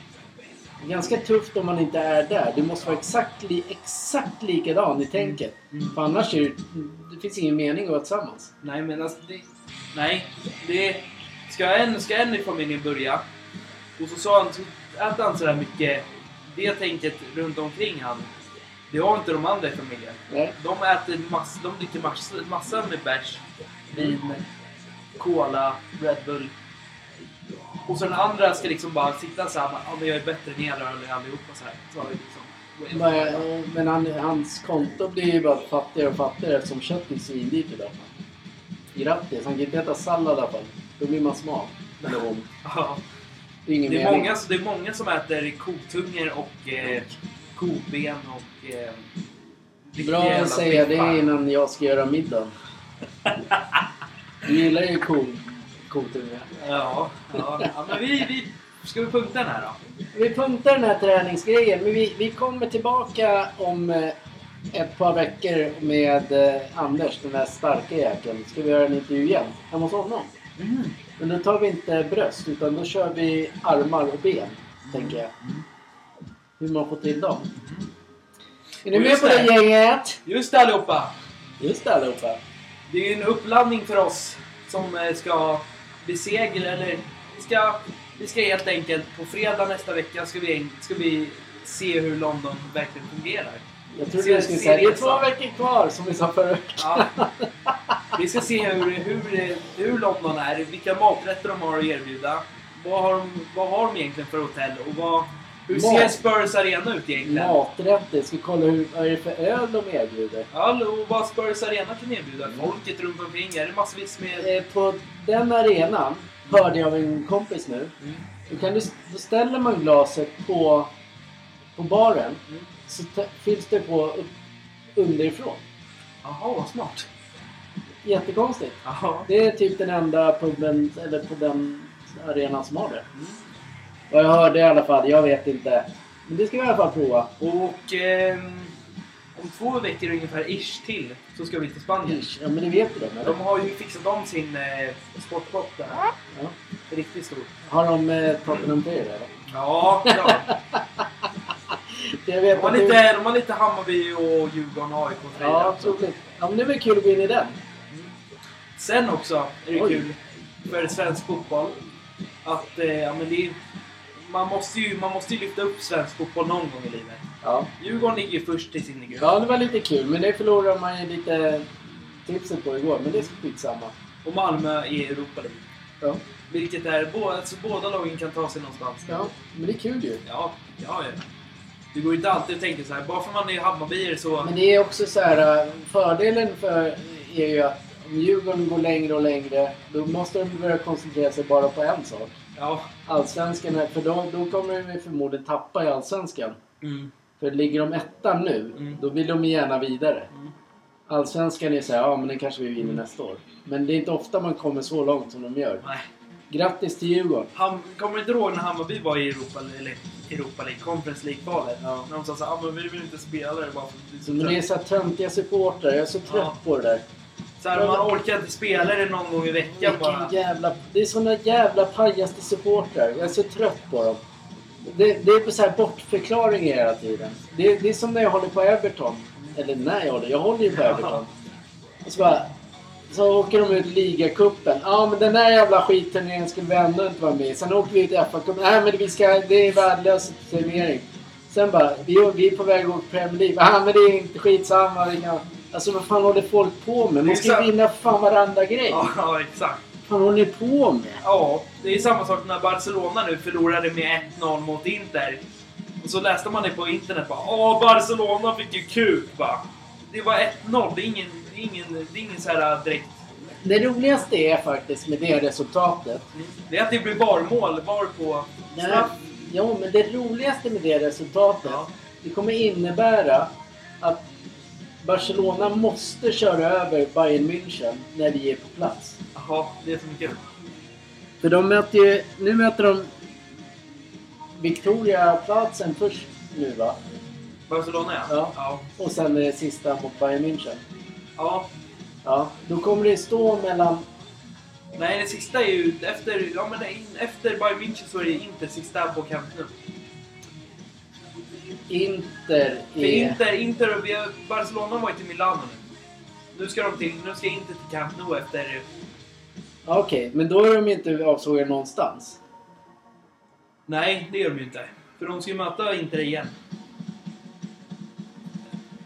Det ganska tufft om man inte är där. Du måste vara exakt, li, exakt likadan i tänket. Mm. För annars är det, det finns ingen mening att vara tillsammans. Nej, men alltså det... Nej, det... Ska en, ska en i familjen börja och så sa han, så äter han sådär mycket det tänket runt omkring han, det har inte de andra i familjen. Nej. De äter mass, de dricker massor massa med bärs, vin, cola, Red Bull. Och så den andra ska liksom bara sitta så här, ja men jag är bättre än er eller allihopa så här. Så liksom, Men, men han, hans konto blir ju bara fattigare och fattigare eftersom köttet är svindyrt idag. Grattis, han kan inte äta sallad i alla fall. Då blir man smal. Eller hon. Ja. Det är ingen Det är, mening. många, det är många som äter kotungor och eh, koben och... Eh, Bra att säga det innan jag ska göra middagen. Du gillar ju ko, kotunga. Ja, ja. ja men vi, vi... Ska vi punkta den här då? Vi punktar den här träningsgrejen, men vi, vi kommer tillbaka om eh, ett par veckor med eh, Anders, den där starka jäkeln. Ska vi göra en intervju igen hemma hos honom. Men då tar vi inte bröst, utan då kör vi armar och ben, tänker jag. Hur man får till dem. Är ni med på det det. gänget? Just det allihopa! Just det allihopa. Det är en uppladdning för oss som eh, ska besegra, eller vi ska, vi ska helt enkelt på fredag nästa vecka ska vi, ska vi se hur London verkligen fungerar. Jag trodde du skulle säga det är två veckor kvar, som vi sa förra veckan. Ja. Vi ska se hur, hur, hur London är, vilka maträtter de har att erbjuda. Vad har de, vad har de egentligen för hotell och vad, hur ser Mat. Spurs Arena ut egentligen? Maträtter. Ska kolla hur, vad är det för öl de erbjuder. Ja, och vad Spurs Arena kan erbjuda. Folket runt omkring. Är det massvis med... Eh, På den arenan hörde jag av en kompis nu. Mm. Då, kan du, då ställer man glaset på, på baren. Mm. Så t- fylls det på upp, underifrån. Jaha, vad smart. Jättekonstigt. Jaha. Det är typ den enda puben, eller på den arenan som har det. Mm. Vad jag hörde i alla fall. Jag vet inte. Men det ska vi i alla fall prova. Och ehm, om två veckor ungefär ish till så ska vi till Spanien. Ish. Ja men det vet du de? De har ju fixat om sin eh, sportpott där. Ja. Riktigt stor. Har de eh, Tottenham Player eller? Ja, ja. Jag vet De har att du- lite, de har lite Hammarby och Djurgården och AIK och Ja, troligt. Ja men det är väl kul att gå in i den. Sen också är det Oj. kul för svensk fotboll att eh, ja, men det är, man, måste ju, man måste ju lyfta upp svensk fotboll någon gång i livet. Ja. Djurgården ligger ju först i sin grupp. Ja, det var lite kul. Men det förlorade man ju lite tipset på igår. Men det är skitsamma. Och Malmö i Europa League. Ja. Vilket är, bå- alltså, båda lagen kan ta sig någonstans. ja, men det är kul ju. Ja, ja, ja. Det går ju inte alltid att tänka så här. bara för man är Hammarbyare så... Men det är också så här. äh, Fördelen för är ju att om Djurgården går längre och längre. Då måste de börja koncentrera sig bara på en sak. Ja. Allsvenskan. är- För då, då kommer de förmodligen tappa i Allsvenskan. Mm. För ligger de etta nu, Mm. då vill de gärna vidare. Mm. Allsvenskan är så här, ja men den kanske vi vinner nästa år. Men det är inte ofta man kommer så långt som de gör. Nej. Grattis till Djurgården! Ham, kommer inte ihåg när Hammarby var i Europa, eller Europa League, Conference League-kvalet? Ja. När de sa så här, ah, men vi vill inte spela det bara för att vi är så men det är trötta." så här töntiga supportrar. Jag är så trött Ja. på det där. Så här, man orkar inte spela det någon gång i veckan bara. Jävla... Det är såna jävla pajaste supportrar. Jag är så trött på dem. Det, det är så här bortförklaringar hela tiden. Det, det är som när jag håller på Everton. Eller när jag håller. Jag håller ju på Everton. Och så bara... Så åker de ut ligacupen. Ja men den här jävla skitturneringen skulle vi ändå inte vara med i. Sen åker vi ut i FA-cupen. Nej men vi ska... Det är värdelös turnering. Sen bara... Vi, vi är på väg att gå Premier League. Ja men det är inte skitsamma. Vi kan... Alltså vad fan håller folk på med? Man ska ju vinna fan varenda grej. Ja, ja, exakt. Vad fan håller ni på med? Ja, det är samma sak när Barcelona nu förlorade med 1-0 mot Inter. Och så läste man det på internet bara Åh, Barcelona fick ju kuk bara. Det var 1-0, det är ingen, ingen, det är ingen så här äh, direkt... Det roligaste är faktiskt med det resultatet. Det är att det blir barmål, var på straff. ja, men det roligaste med det resultatet. Ja. Det kommer innebära att Barcelona måste köra över Bayern München när vi är på plats. Jaha, det är så mycket. För de möter ju... Nu möter de Victoria-platsen först nu va? Barcelona ja. Ja. ja. Och sen det sista mot Bayern München. Ja. Ja, då kommer det stå mellan... Nej, det sista är ju efter, ja, men efter Bayern München så är det inte sista på Camp Nou. Inter För är... Inter, Inter, vi har- Barcelona var ju till Milano nu. Nu ska de till, nu ska Inter till Camp Nou efter... Okej, men då är de inte avsågade någonstans. Nej, det gör de ju inte. För de ska ju möta Inter igen.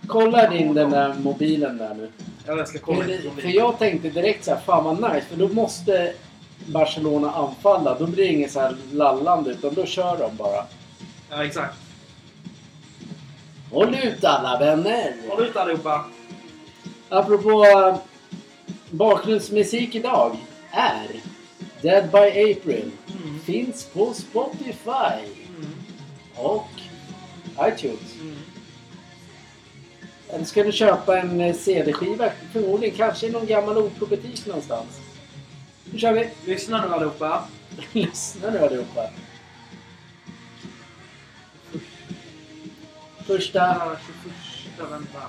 Kolla din den där mobilen där nu. Ja, jag ska kolla. För, för jag tänkte direkt så här, fan vad nice. För då måste Barcelona anfalla. Då blir det inget så här lallande utan då kör de bara. Ja, exakt. Håll ut alla vänner! Håll ut allihopa. Apropå äh, bakgrundsmusik idag är Dead by April. Mm. Finns på Spotify Mm. och iTunes. Mm. Eller ska du köpa en eh, CD-skiva? Förmodligen kanske i någon gammal OK-butik någonstans. Nu kör vi! Lyssna nu allihopa. Lyssna nu allihopa. Första... Ja, 21, vänta.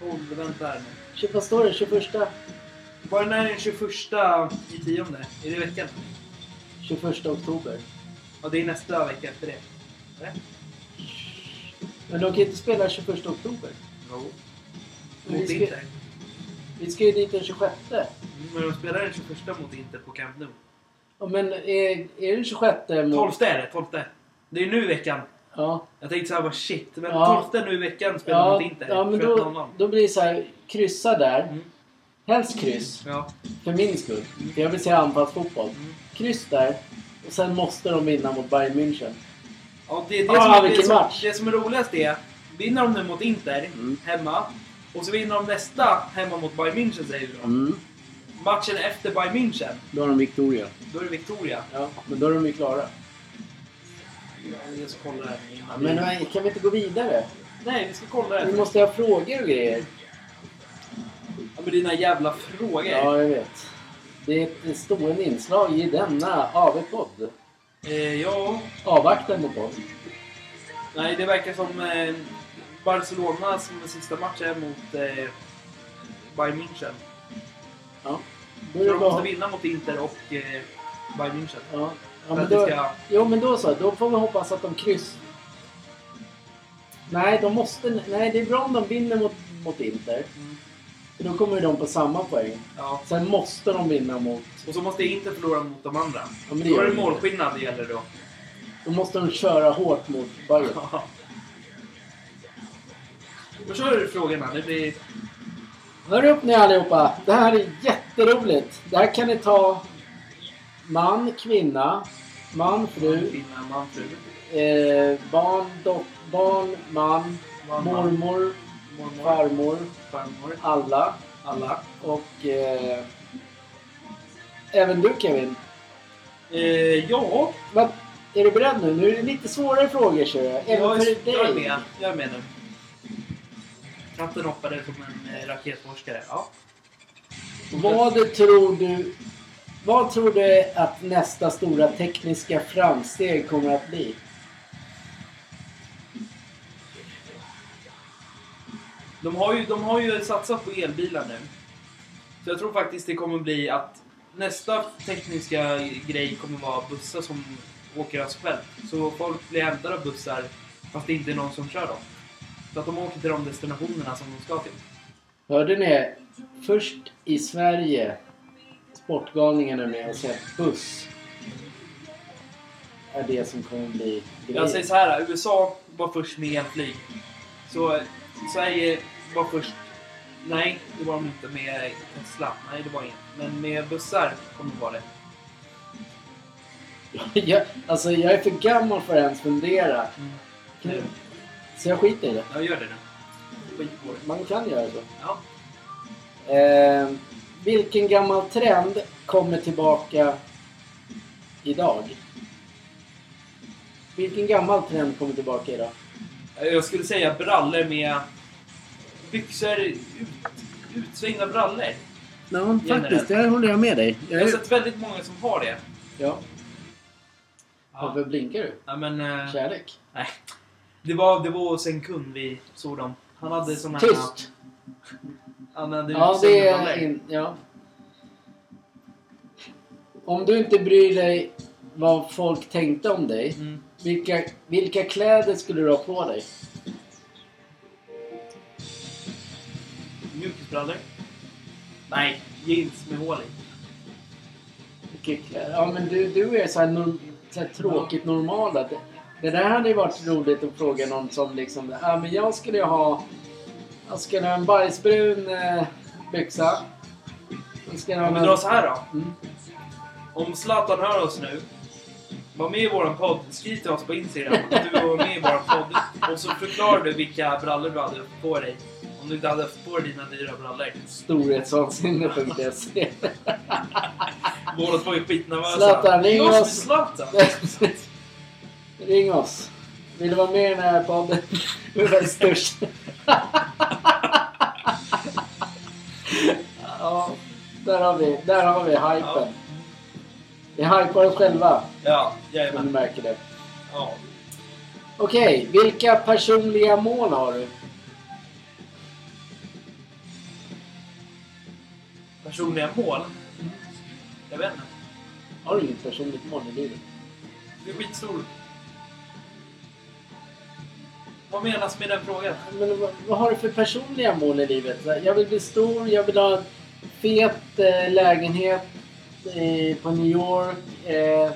Hold, vänta här nu. Vad står det? 21? Var det när den 21 i tionde? Är det veckan? 21 oktober. Ja, det är nästa vecka efter det. Eller? Men de kan inte spela 21 oktober. Jo. Vi Mot Inter. Vi ska ju dit den 26. Mm, Men de spelar den 21 mot Inter på Camp Nou. Ja, men är, är det 26 mot... 12 är det, 12. Det är nu veckan. Ja. Jag tänkte såhär, shit. Men Ja. 12 nu i veckan spelar de Ja, mot Inter. ja, men 21.00. då, då blir det så här, kryssa där. Mm. Helst kryss, Ja. för min skull. För jag vill se anfallsfotboll. Mm. Kryss där. Och sen måste de vinna mot Bayern München. Ja, det, det, Ah, som, är- det, som, match. det som är roligast är, vinner de nu mot Inter Mm. hemma och så vinner de nästa hemma mot Bayern München säger då. Mm. Matchen efter Bayern München, Då har de Victoria. då är det Victoria. Ja, men då är de ju klara. Jag ska kolla här. Ja, men nej, kan vi inte gå vidare? Nej, vi ska kolla Vi här. måste ha frågor och grejer. Ja, men dina jävla frågor. Ja, jag vet. Det är ett stående inslag i denna AV-podd. Eh, ja, Avvaktande podd. nej det verkar som eh, Barcelona som sista match är mot eh, Bayern München. Ja. Så de måste vinna mot Inter och eh, Bayern München. Ja. Ja, men då... ska... Jo, men då så. Då får vi hoppas att de kryss... Nej, de måste... Nej, det är bra om de vinner mot, mot Inter. Mm, För då kommer ju de på samma poäng. ja. Sen måste de vinna mot... Och så måste Inter förlora mot de andra. Ja, men det Då är det de. målskillnad det gäller då. Då måste de köra hårt mot Bayern. Då kör du frågorna. Det blir... Hör upp ni allihopa! Det här är jätteroligt. Det här kan ni ta man, kvinna, man, fru, Kvinna, man, fru. eh, barn, dot, barn, man, Man, mormor, mormor, farmor, farmor. alla. Alla. Och eh, även du Kevin. Eh, ja, Vad, är du beredd nu? Nu är det lite svårare frågor kör jag. Även jag, för är, dig. jag är med. Jag är med nu. Katten hoppade som en eh, raketforskare. Ja. Vad tror du vad tror du att nästa stora tekniska framsteg kommer att bli? De har, ju, de har ju satsat på elbilar nu. Så jag tror faktiskt det kommer bli att nästa tekniska grej kommer vara bussar som åker själv. Så folk blir hämtade av bussar fast det inte är någon som kör dem. Så att de åker till de destinationerna som de ska till. Hörde ni? Först i Sverige Sportgalningarna med och sett buss. Är det som kommer bli Jag säger grejen. så här, USA var först med elflyg. Så Sverige var först... Nej, det var de inte med Tesla. Nej, det var inte. Men med bussar kommer det vara det. jag, alltså jag är för gammal för att ens fundera. Mm. Så jag skiter i det. Jag gör det det. Man kan göra så. Ja. Eh, vilken gammal trend kommer tillbaka idag? Vilken gammal trend kommer tillbaka idag? Jag skulle säga brallor med byxor, ut, utsvängda brallor. Ja, faktiskt, där håller jag med dig. Jag har sett väldigt många som har det. Ja. Ja, Varför blinkar du? ja men... eh, Kärlek? nej. Det var, det var hos en kund vi såg dem. Han hade såna här... Tyst! Hade Ja, det är... In, ja. Om du inte bryr dig vad folk tänkte om dig. Mm. Vilka, vilka kläder skulle du ha på dig? Mjukisbrallor. Nej, jeans med hål i. Vilka kläder? Ja, men du, du är så här, norm, så här tråkigt normala. Det där hade ju varit roligt att fråga någon som liksom... Ja, men jag skulle ha... Jag skulle ha en bajsbrun eh, byxa. Jag skulle ha Om vi drar så här då. Mm. Om Zlatan hör oss nu. Var med i våran podd. Skriv till oss på Instagram att du var med i våran podd. Och så förklarar du vilka brallor du hade på dig. Om du inte hade haft på dig dina dyra brallor. Storhetsvansinne.se Båda två är skitnervösa. Zlatan, ring oss. Zlatan. Ring oss. Vill du vara med i den här podden? Du är störst. ja, där har vi, där har vi hypen. Vi hypar oss själva, Ja, om du jajamän. märker det. Ja. Okej, vilka personliga mål har du? Personliga mål? Jag vet inte. Har du inget personligt mål i livet? Du är skitstor. Vad menas med den frågan? Men vad, vad har du för personliga mål i livet? Jag vill bli stor, jag vill ha en fet eh, lägenhet eh, på New York. Eh,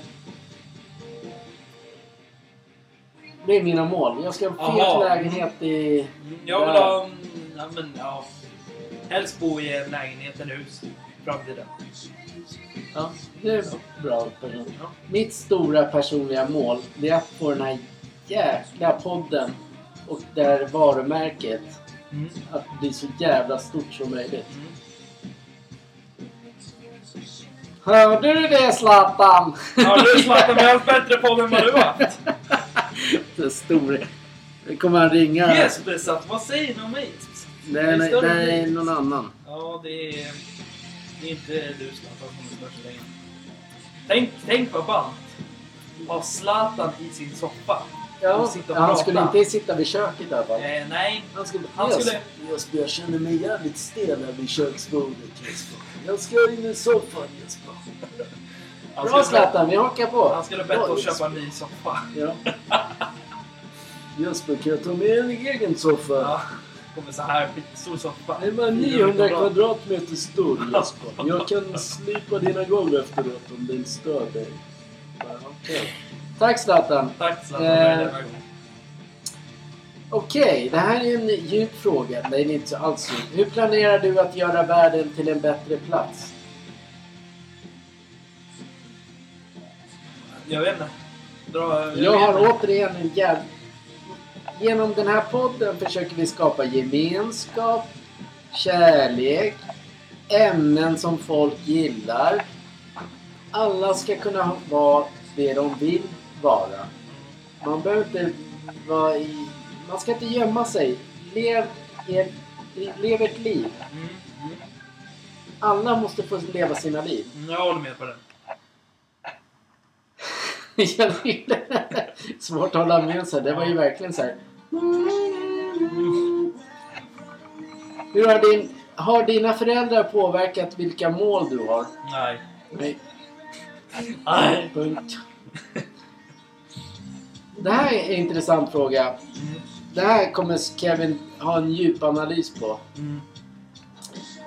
det är mina mål. Jag ska ha en fet Aha. lägenhet i... Jag vill ha... Ja, men, ja. Helst bo i en lägenhet eller hus. i Framtiden. Ja, det är bra. person. Ja. Mitt stora personliga mål det är att få den här jäkla podden och det här varumärket Mm. att bli så jävla stort som möjligt. Mm. Hörde du det Zlatan? Ja, du Zlatan, vi har haft bättre podd än vad du haft. det stora. Nu kommer han ringa. Jesper Satt, vad säger ni om mig? Nej, Det är nej, än någon annan. Ja, det är... Det är inte du Zlatan som är störst längre. Tänk, tänk vad ballt. Ha Zlatan i sin soppa. Ja, han skulle inte sitta vid köket i alla fall. Eh, nej, Han skulle... Han skulle- Jesper, jag känner mig jävligt stel här vid köksbordet Jesper. Jag ska in i soffan Jesper. han Bra Zlatan, vi hakar på. han skulle oss Jesper. köpa en ny soffa. Ja. Jesper, kan jag ta med en egen soffa? Ja, kommer så här stor soffa. Den var 900 kvadratmeter stor Jesper. Jag kan slipa dina golv efteråt om det stör dig. Ja, okej. Tack Zlatan. Tack Zlatan Eh. Okej, det här är en djup fråga. Nej, det är inte så alls djup. Hur planerar du att göra världen till en bättre plats? Jag vet inte. Dra, Jag vet har inte. återigen en jäv... Genom den här podden försöker vi skapa gemenskap, kärlek, ämnen som folk gillar. Alla ska kunna vara det de vill vara. Man behöver inte vara i... Man ska inte gömma sig. Lev, ett- lev ett liv. Mm, mm. Alla måste få leva sina liv. Jag håller med på gillar- Svårt att hålla med sig. Det var ju verkligen så här. Hur har, din, har dina föräldrar påverkat vilka mål du har? Nej. Nej. Nej. Punkt. Det här är en intressant fråga. Mm, Det här kommer Kevin ha en djup analys på. mm.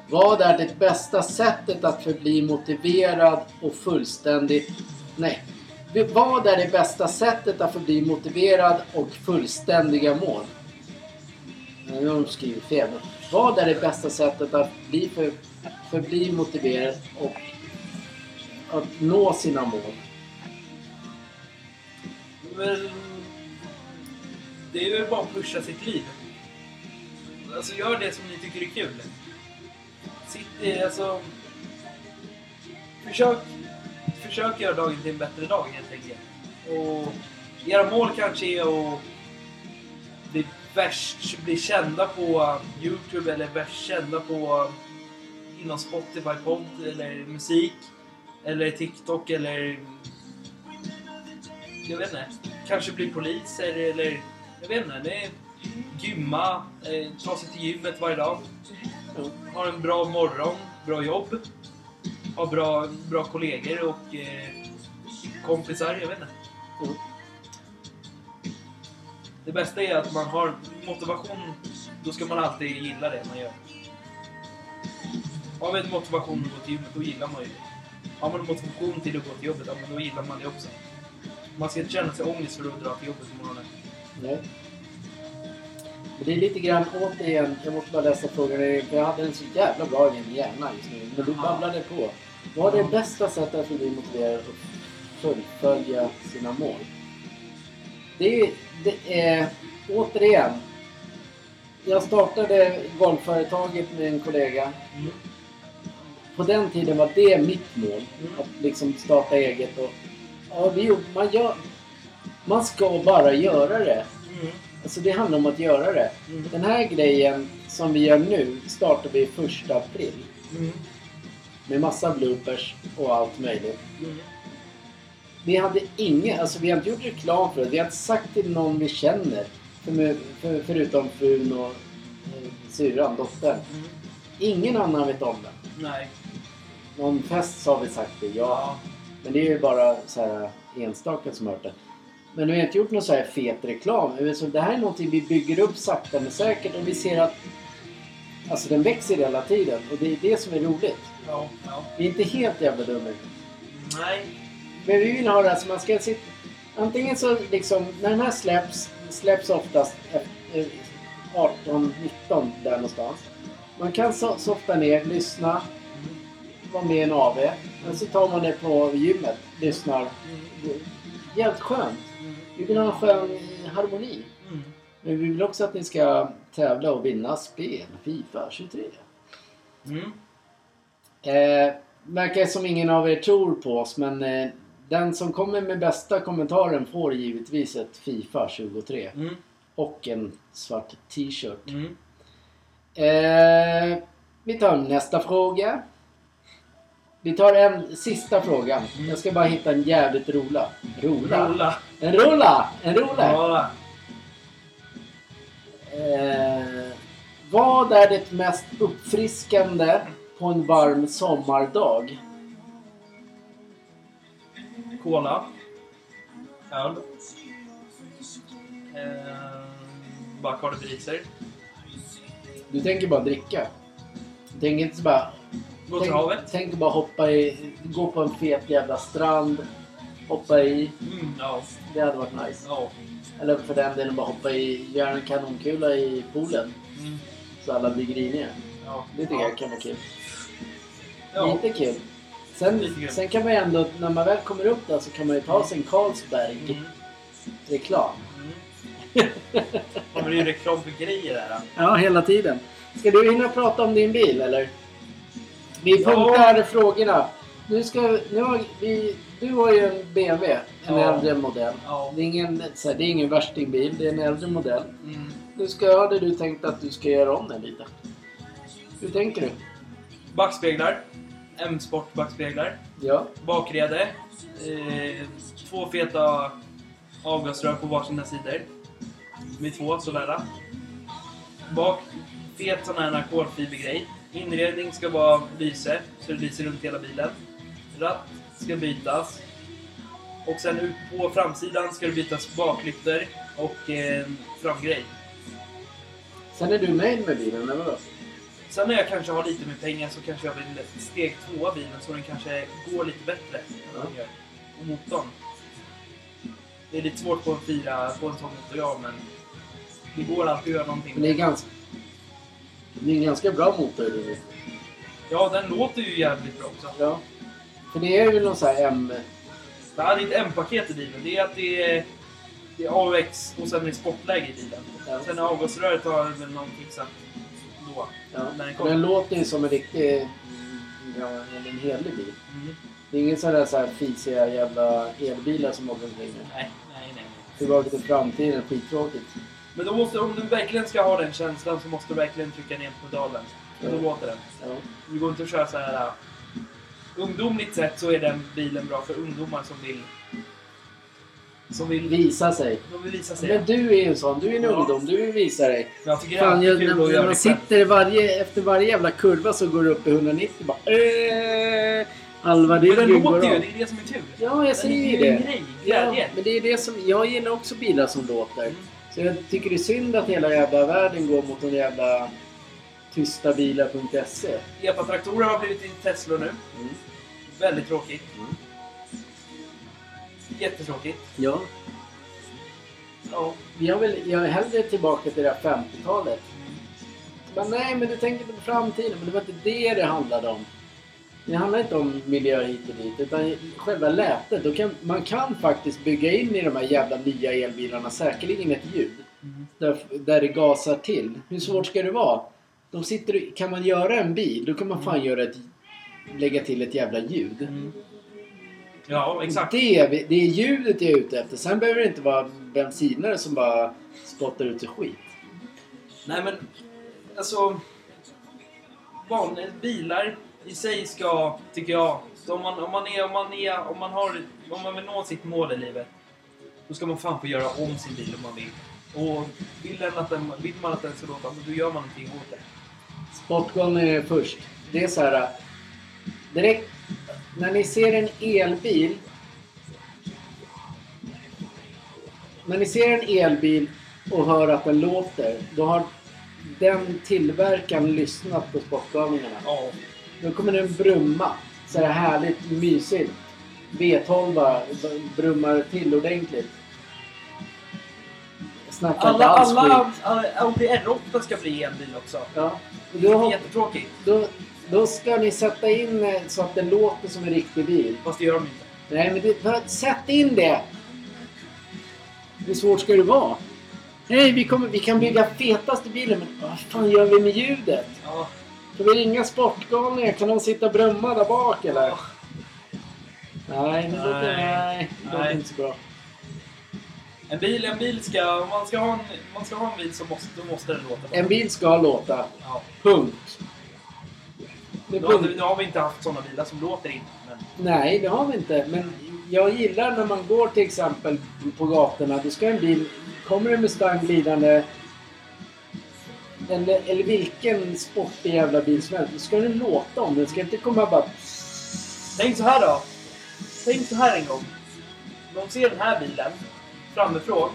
Vad är det bästa sättet att förbli motiverad och fullständigt... Nej. Vad är det bästa sättet att förbli motiverad och fullständiga mål? Nu har de skrivit fel. Vad är det bästa sättet att bli för, förbli motiverad och att nå sina mål? Men det är väl bara att pusha sitt liv. Alltså gör det som ni tycker är kul. Sitt i, alltså... Försök, försök göra dagen till en bättre dag helt enkelt. Och era mål kanske är att bli värst, bli kända på Youtube eller värst kända på inom Spotify podd eller musik. Eller TikTok eller jag vet inte. Kanske bli poliser eller, jag vet inte. Det är gymma, eh, ta sig till gymmet varje dag. Ha en bra morgon, bra jobb. Ha bra, bra kollegor och eh, kompisar, jag vet inte. Det bästa är att man har motivation. Då ska man alltid gilla det man gör. Har vi motivation att gå till gymmet, då gillar man ju det. Har man en motivation till att gå till jobbet, då gillar man det också. Man ska inte känna sig ångest för att dra till jobbet på morgonen. Nej. Men det är lite grann återigen, jag måste bara läsa frågan för jag hade en så jävla bra i min hjärna just nu. Men du babblade på. Vad är det bästa sättet att bli motiverad att fullfölja sina mål? Det är, det är återigen. Jag startade golfföretaget med en kollega. Mm. På den tiden var det mitt mål. Mm. Att liksom starta eget och... Ja, gjorde- man, gör, man ska bara göra det. Mm. Alltså det handlar om att göra det. Mm. Den här grejen som vi gör nu startar vi första april. Mm. Med massa bloopers och allt möjligt. Mm. Vi hade inga, alltså vi har inte gjort reklam för det. Vi har inte sagt till någon vi känner. För, för, förutom frun och eh, syrran, dottern. Mm. Ingen annan vet om det. Nej. Någon fest har vi sagt det, ja. Ja. Men det är ju bara så här enstaka som har hört det. Men vi har inte gjort någon så här fet reklam. Så det här är någonting vi bygger upp sakta men säkert och vi ser att alltså den växer hela tiden och det är det som är roligt. Ja. ja. Vi är inte helt jävla dumma. Nej. Men vi vill ha det alltså man ska sitta... Antingen så liksom, när den här släpps, släpps oftast efter 18, 19 där någonstans. Man kan so- softa ner, lyssna, vara med i en AV. Och så tar man det på gymmet, lyssnar. Mm. Jävligt skönt. Vi vill ha en skön harmoni. Mm. Men vi vill också att ni ska tävla och vinna spel. Fifa 23. Mm. Eh, verkar som ingen av er tror på oss men eh, den som kommer med bästa kommentaren får givetvis ett Fifa 23. Mm. Och en svart t-shirt. Mm. Eh, vi tar nästa fråga. Vi tar en sista fråga. Jag ska bara hitta en jävligt rola. Rola? Rolla. En rola! En rola! Ja. Eh, vad är det mest uppfriskande på en varm sommardag? Cola. Öl. Eh, Bacardi Breezer. Du tänker bara dricka. Du tänker inte så bara... Gå tänk, havet. tänker bara hoppa i... Gå på en fet jävla strand. Hoppa i. Mm, ja. Det hade varit nice. Ja. Eller för den delen bara hoppa i... Göra en kanonkula i poolen. Mm, Så alla blir griniga. ja. Det tycker jag kan vara kul. Lite kul. Sen, sen kan man ju ändå, när man väl kommer upp där så kan man ju ta sig en Carlsberg-reklam. Mm. Mm. Ja, men det är ju reklam för grejer där. Ja, hela tiden. Ska du hinna prata om din bil eller? Vi Ja. punktar frågorna. Nu ska, nu har vi, du har ju en BMW, en Ja. äldre modell. Ja. Det är ingen, det är ingen värstingbil, det är en äldre modell. Mm. Nu ska, hade du tänkt att du ska göra om den lite. Hur tänker du? Backspeglar. M-sport backspeglar. Ja. Bakrede. Eh, två feta avgasrör på varsina sidor. Med två sådär. Bak, fet sån här kolfibergrej. Inredning ska vara lyse, så det lyser runt hela bilen. Ratt ska bytas. Och sen ut på framsidan ska det bytas baklyktor och eh, framgrej. Sen är du nöjd med bilen, eller vadå? Sen när jag kanske har lite mer pengar så kanske jag vill steg tvåa bilen så den kanske går lite bättre än den gör. Och motorn. Det är lite svårt på en fyra, på en sån motor ja, men det går alltid att göra någonting. Men det är ganska... Det är en ganska bra motor bil. Ja, den låter ju jävligt bra också. Ja. För det är ju någon sån här M... Det här är ett M-paket i bilen. Det är att det är, det är AUX och sen är det sportläge i bilen. Ja. Sen är avgasröret har väl någon fixat då. Ja. När den den låter ju som en riktig... Ja, en helig bil. Mm. Det är ingen sån där så här fisiga jävla elbilar som åker omkring nu. Nej, nej, nej. Tillbaka till framtiden, skittråkigt. Men då måste, om du verkligen ska ha den känslan så måste du verkligen trycka ner på pedalen. Och då låter den. Ja. Det går inte att köra så här. äh, Ungdomligt sett så är den bilen bra för ungdomar som vill... Som vill, Visa sig. de vill visa sig. Men du är ju en sån. Du är en Ja. ungdom. Du vill visa dig. Jag tycker Fan, det jag, när, när man det sitter varje, efter varje jävla kurva så går det upp i 190 bara... Eh, halva Men den låter ju, det är det som är kul. Ja, jag säger är ju ju en det. grej, Ja, men det är det som... Jag gillar också bilar som låter. Mm. Så jag tycker det är synd att hela jävla världen går mot en jävla tystabilar.se. Epa-traktorer har blivit i Tesla nu. Mm. Väldigt tråkigt. Mm. Jättetråkigt. Ja. Ja. Vi har väl, jag är hellre tillbaka till det här 50-talet. Men nej, men du tänker inte på framtiden. Men det var inte det det handlade om. Det handlar inte om miljö hit och dit. Utan själva lätet. Då kan, man kan faktiskt bygga in i de här jävla nya elbilarna säkerligen ett ljud. Mm. Där, där det gasar till. Hur svårt ska det vara? De sitter, kan man göra en bil, då kan man fan göra ett, lägga till ett jävla ljud. Mm. Ja, exakt. Det, det är ljudet jag är ute efter. Sen behöver det inte vara bensinare som bara spottar ut sig skit. Nej men, alltså... Van, bilar i sig ska, tycker jag, om man, om man, är, om man, är, om man, har, om man vill nå sitt mål i livet, då ska man fan få göra om sin bil om man vill. Och vill, den att den, vill man att den ska låta, då gör man någonting åt det. Sportgalningen är först. Det är så här. Direkt när ni ser en elbil. När ni ser en elbil och hör att den låter. Då har den tillverkaren lyssnat på Sportgalningarna. Ja. Då kommer den brumma. Så här härligt mysigt. V12 brummar till ordentligt. Jag snackar Alla, alls alla, alla Audi R8 ska bli en bil också. Ja. Då, jättetråkigt. då, då ska ni sätta in eh, så att det låter som en riktig bil. Fast det gör de inte. Nej, men det, bara sätt in det! Hur svårt ska det vara? Nej, vi, kommer, vi kan bygga fetaste bilen, men vad fan gör vi med ljudet? Ja. Kan vi ringa Sportgalningar? Kan de sitta och brumma där bak eller? Nej, det låter, Nej. det låter inte så bra. En bil, en bil ska... Om man ska ha en, man ska ha en bil så måste, då måste den låta. En bil ska låta. Ja. Punkt. Det Nu har, punkt. nu har vi inte haft sådana bilar som låter in. Men Nej, det har vi inte. Men jag gillar när man går till exempel på gatorna. Då ska en bil... Kommer en Mustang glidande eller, eller vilken sportig jävla bil som helst. Då ska den låta om. Den ska inte komma bara... tänk så här då. Tänk så här en gång. De ser den här bilen framifrån.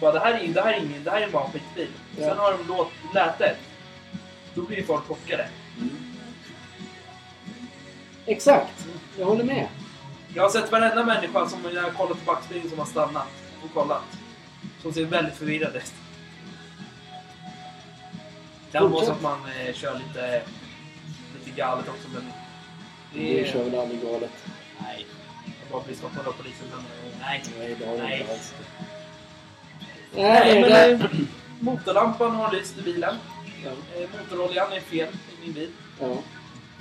Bara, det, här är, det, här är ingen, det här är bara en skitbil. Ja. Sen har de låt, lätet. Då blir ju folk chockade. Exakt! Jag håller med. Jag har sett varenda människa som jag har kollat på backspegeln som har stannat och kollat. Som ser väldigt förvirrad ut. Det vara så att man eh, kör lite, lite galet också men... Det kör väl aldrig galet. Nej. Jag bara blir stoppad av polisen. Men, eh, nej. Nej, det har det Nej. inte alls. Nej, Nej, men det, eh, motorlampan har lyst i bilen. ja, Eh, motoroljan är fel i min bil. ja.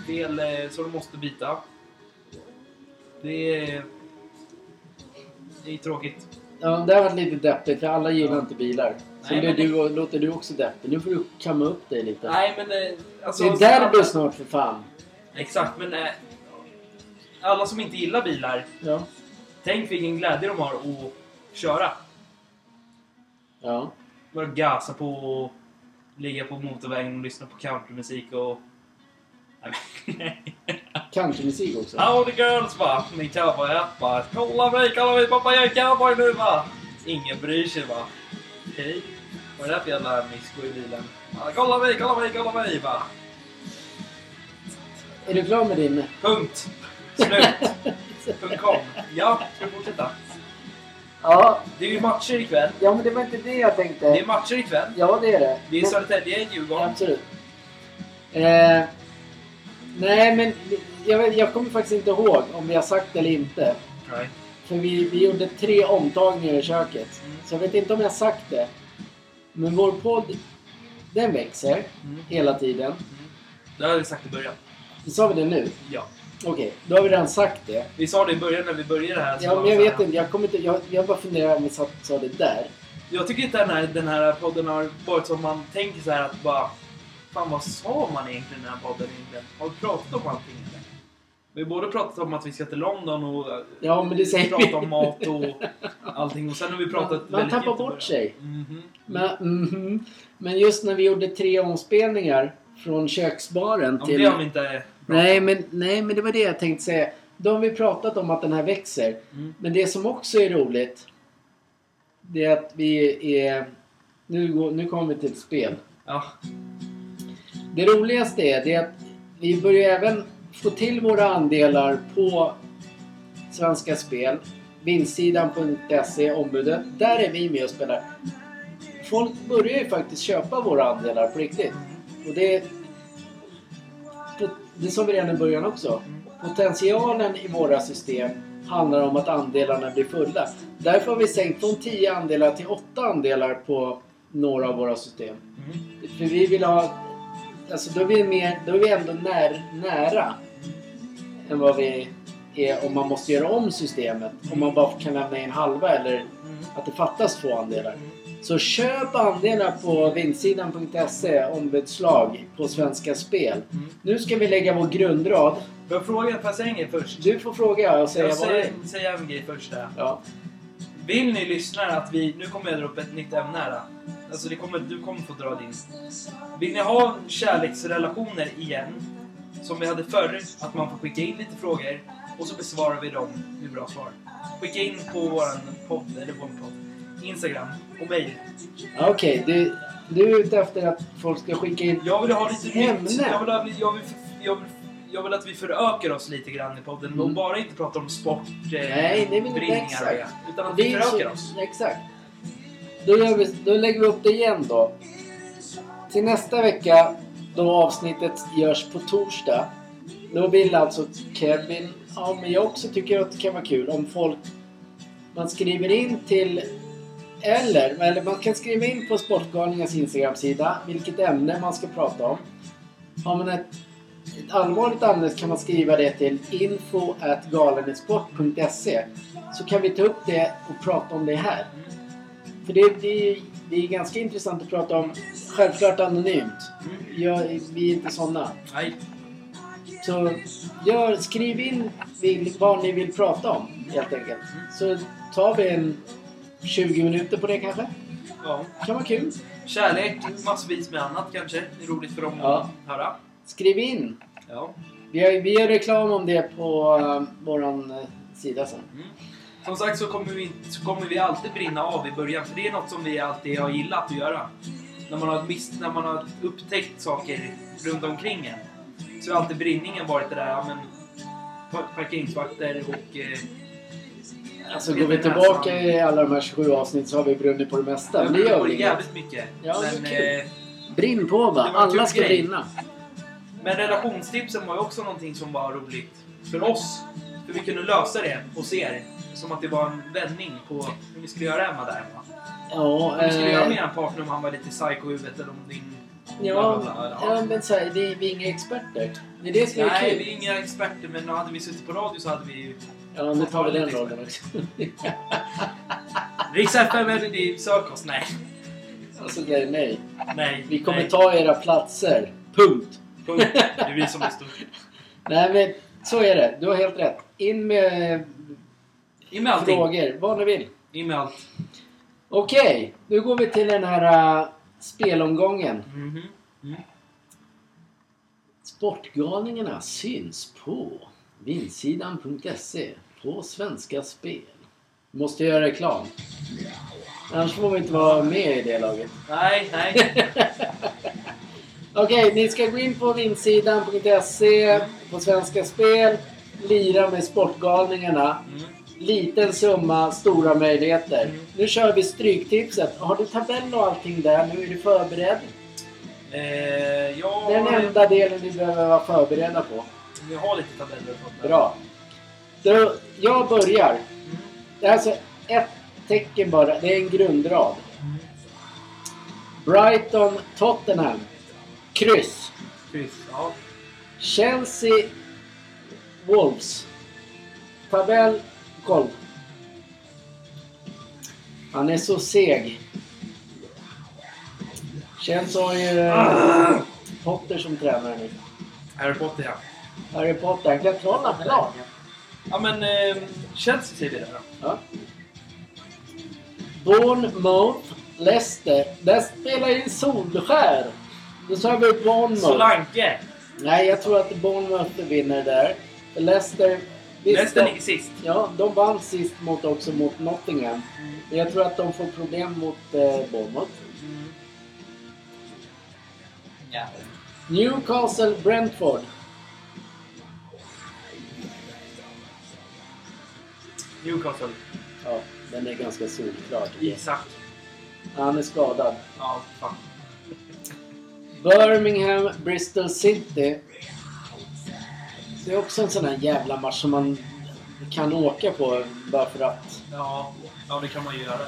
Fel eh, så du måste byta. Det är... Det är tråkigt. ja, det har varit lite deppigt för alla gillar Ja. inte bilar. Nej, blir du, låter du också deppig. Nu får du kamma upp dig lite. Nej men... Eh, alltså, det är derby snart för fan. Exakt, men eh, alla som inte gillar bilar, Ja. tänk vilken glädje de har att köra. Ja. Bara gasa på och ligga på motorvägen och lyssna på countrymusik och... Nej, men- Countrymusik också. Howdy girls va, min cowboy-app va. Kolla mig, kolla mig pappa jag är cowboy nu va. Ingen bryr sig va. Okej, vad är det för jävla mysko i bilen? Ja, kolla mig, kolla mig, kolla mig va. Är du klar med din? Punkt. Slut. Punkt com. Ja, ska vi fortsätta? Ja, Det är ju matcher ikväll. ja men det var inte det jag tänkte. Det är matcher ikväll. Ja, det är det. Det är Men- Södertälje, Djurgården. Absolut. Eh, nej, men jag, vet, jag kommer faktiskt inte ihåg om vi har sagt det eller inte. Nej. För vi, vi gjorde tre omtagningar i köket. Mm. Så jag vet inte om jag har sagt det. Men vår podd, den växer Mm. hela tiden. Mm. Det har vi sagt i början. Sa vi det nu? Ja. Okej, då har vi redan sagt det. Vi sa det i början när vi började här. Ja, men jag vet inte. Jag, kommer inte jag, jag bara funderar om vi sa, sa det där. Jag tycker inte den här, den här podden har varit som man tänker så här att bara... Fan vad sa man egentligen i den här podden egentligen? Har vi pratat om allting eller? Vi har både pratat om att vi ska till London och eh, Ja, men det säger pratat vi. om mat och allting. Och sen har vi pratat Man- man tappar bort sig. Mhm. Men, mhm. men just när vi gjorde tre omspelningar från köksbaren Ja, till... det har vi inte nej, men, nej, men det var det jag tänkte säga. Då har vi pratat om att den här växer. Mm. Men det som också är roligt. Det är att vi är... Nu, går, nu kommer vi till ett spel. Ja. Det roligaste är, det är att vi börjar även få till våra andelar på Svenska Spel. Vinstsidan.se, ombudet. Där är vi med och spelar. Folk börjar ju faktiskt köpa våra andelar på riktigt. Och det... Det sa vi redan i början också. Potentialen i våra system handlar om att andelarna blir fulla. Därför har vi sänkt från 10 andelar till 8 andelar på några av våra system. Mm. För vi vill ha... Alltså då är vi, mer, då är vi ändå när, nära än vad vi är om man måste göra om systemet. Om man bara kan lämna in halva eller att det fattas två andelar. Så köp andelar på vinstsidan.se, ombudslag på Svenska Spel. Mm. Nu ska vi lägga vår grundrad. Får jag fråga, får jag säga en grej först? Du får fråga och säga jag vad det säger, säger en grej först. Ja. Vill ni lyssnare att vi... Nu kommer jag dra upp ett nytt ämne här. Alltså det kommer, du kommer få dra din. Vill ni ha kärleksrelationer igen? Som vi hade förr, att man får skicka in lite frågor och så besvarar vi dem med bra svar. Skicka in på våran podd, eller vår podd, Instagram och mail. Ja, Okej, du, du är ute efter att folk ska skicka in... Jag vill ha lite Ämne. nytt. Jag vill, ha, jag, vill, jag, vill, jag vill att vi förökar oss lite grann i podden och Mm. bara inte pratar om sport, eh, Nej, det inte exakt. och det, Utan att vi Det är förökar så- oss. Exakt. Då, gör vi, då lägger vi upp det igen då. Till nästa vecka, då avsnittet görs på torsdag. Då vill alltså Kevin, ja men jag också tycker att det kan vara kul om folk... Man skriver in till... Eller, eller man kan skriva in på Sportgalningens Instagram-sida vilket ämne man ska prata om. Har man ett, ett allvarligt ämne kan man skriva det till info så kan vi ta upp det och prata om det här. För det, det, är- det är ganska intressant att prata om, självklart anonymt. Jag, vi är inte sådana. Nej. Så gör, skriv in vad ni vill prata om helt enkelt. Så tar vi en 20 minuter på det kanske. Ja. Kan vara kul. Kärlek, massvis med annat kanske. Det är roligt för dem Ja. att höra. Skriv in. Ja. Vi, har, vi gör reklam om det på uh, våran eh, sida sen. Mm. Som sagt så kommer, vi, så kommer vi alltid brinna av i början. För det är något som vi alltid har gillat att göra. När man har, mist, när man har upptäckt saker runt omkring en. Så har alltid brinningen varit det där, ja men... par- Parkeringsvakter och... Eh, Alltså Det går vi är näsan. tillbaka i alla de här 27 avsnitt så har vi brunnit på det mesta. Men det gör inget. jävligt mycket. Ja, det men, eh, Brinn på va? Det Alla ska grej. brinna. men relationstipsen var ju också någonting som var roligt för oss. För vi kunde lösa det hos er. Som att det var en vändning på hur vi skulle göra hemma där hemma. Ja, Om du skulle göra eh, med en partner om han var lite psycho i huvudet eller om din... ja, bla, bla, bla. ja, men så här, det vi är inga experter. Det är det som är Nej, kul. vi är inga experter men hade vi suttit på radio så hade vi ju... Ja, nu tar vi den rollen också. Riks FM eller ni sök oss? Nej. alltså, nej, nej. Nej. Vi kommer nej. ta era platser. Punkt. Punkt. Det är vi som är stort. Nej, men så är det. Du har helt rätt. In med In med allting. frågor, vad ni vill. In med allt. Okej, nu går vi till den här uh, spelomgången. Mhm. Mm. Sportgalningarna syns på vinsidan.se på Svenska Spel. Måste göra reklam. Annars får vi inte vara med i det laget. Nej, nej. Okej, ni ska gå in på vinsidan.se på Svenska Spel. Lira med Sportgalningarna. Mm. Liten summa, stora möjligheter. Nu kör vi Stryktipset. Har du tabell och allting där? Nu är du förberedd. Eh, ja, Den enda delen vi behöver vara förberedda på. Vi har lite tabeller och sånt där. Bra. Då, jag börjar. Mm. Det är alltså ett tecken bara. Det är en grundrad. Mm. Brighton, Tottenham. Kryss. Kryss. Ja. Chelsea, Wolves. Tabell, koll. Han är så seg. Chelsea har ju eh, Potter som tränare nu. Harry Potter ja. Harry Potter, han kan trolla med lag. Ja men eh, Chelsea säger vi där då. Ja. Bournemouth, Leicester. Där spelar ju Solskär. Då sa vi Bournemouth. Solanke. Nej, jag tror att Bournemouth vinner där. Leicester... visst, Leicester ligger sist. Ja, de vann sist mot, också mot Nottingham. Men jag tror att de får problem mot eh, Bournemouth. Ja. Newcastle, Brentford. Newcastle. Ja, den är ganska solklar. Isak. Han är skadad. Ja, fan. Birmingham, Bristol City. Det är också en sån här jävla match som man kan åka på bara för att. Ja, ja det kan man ju göra.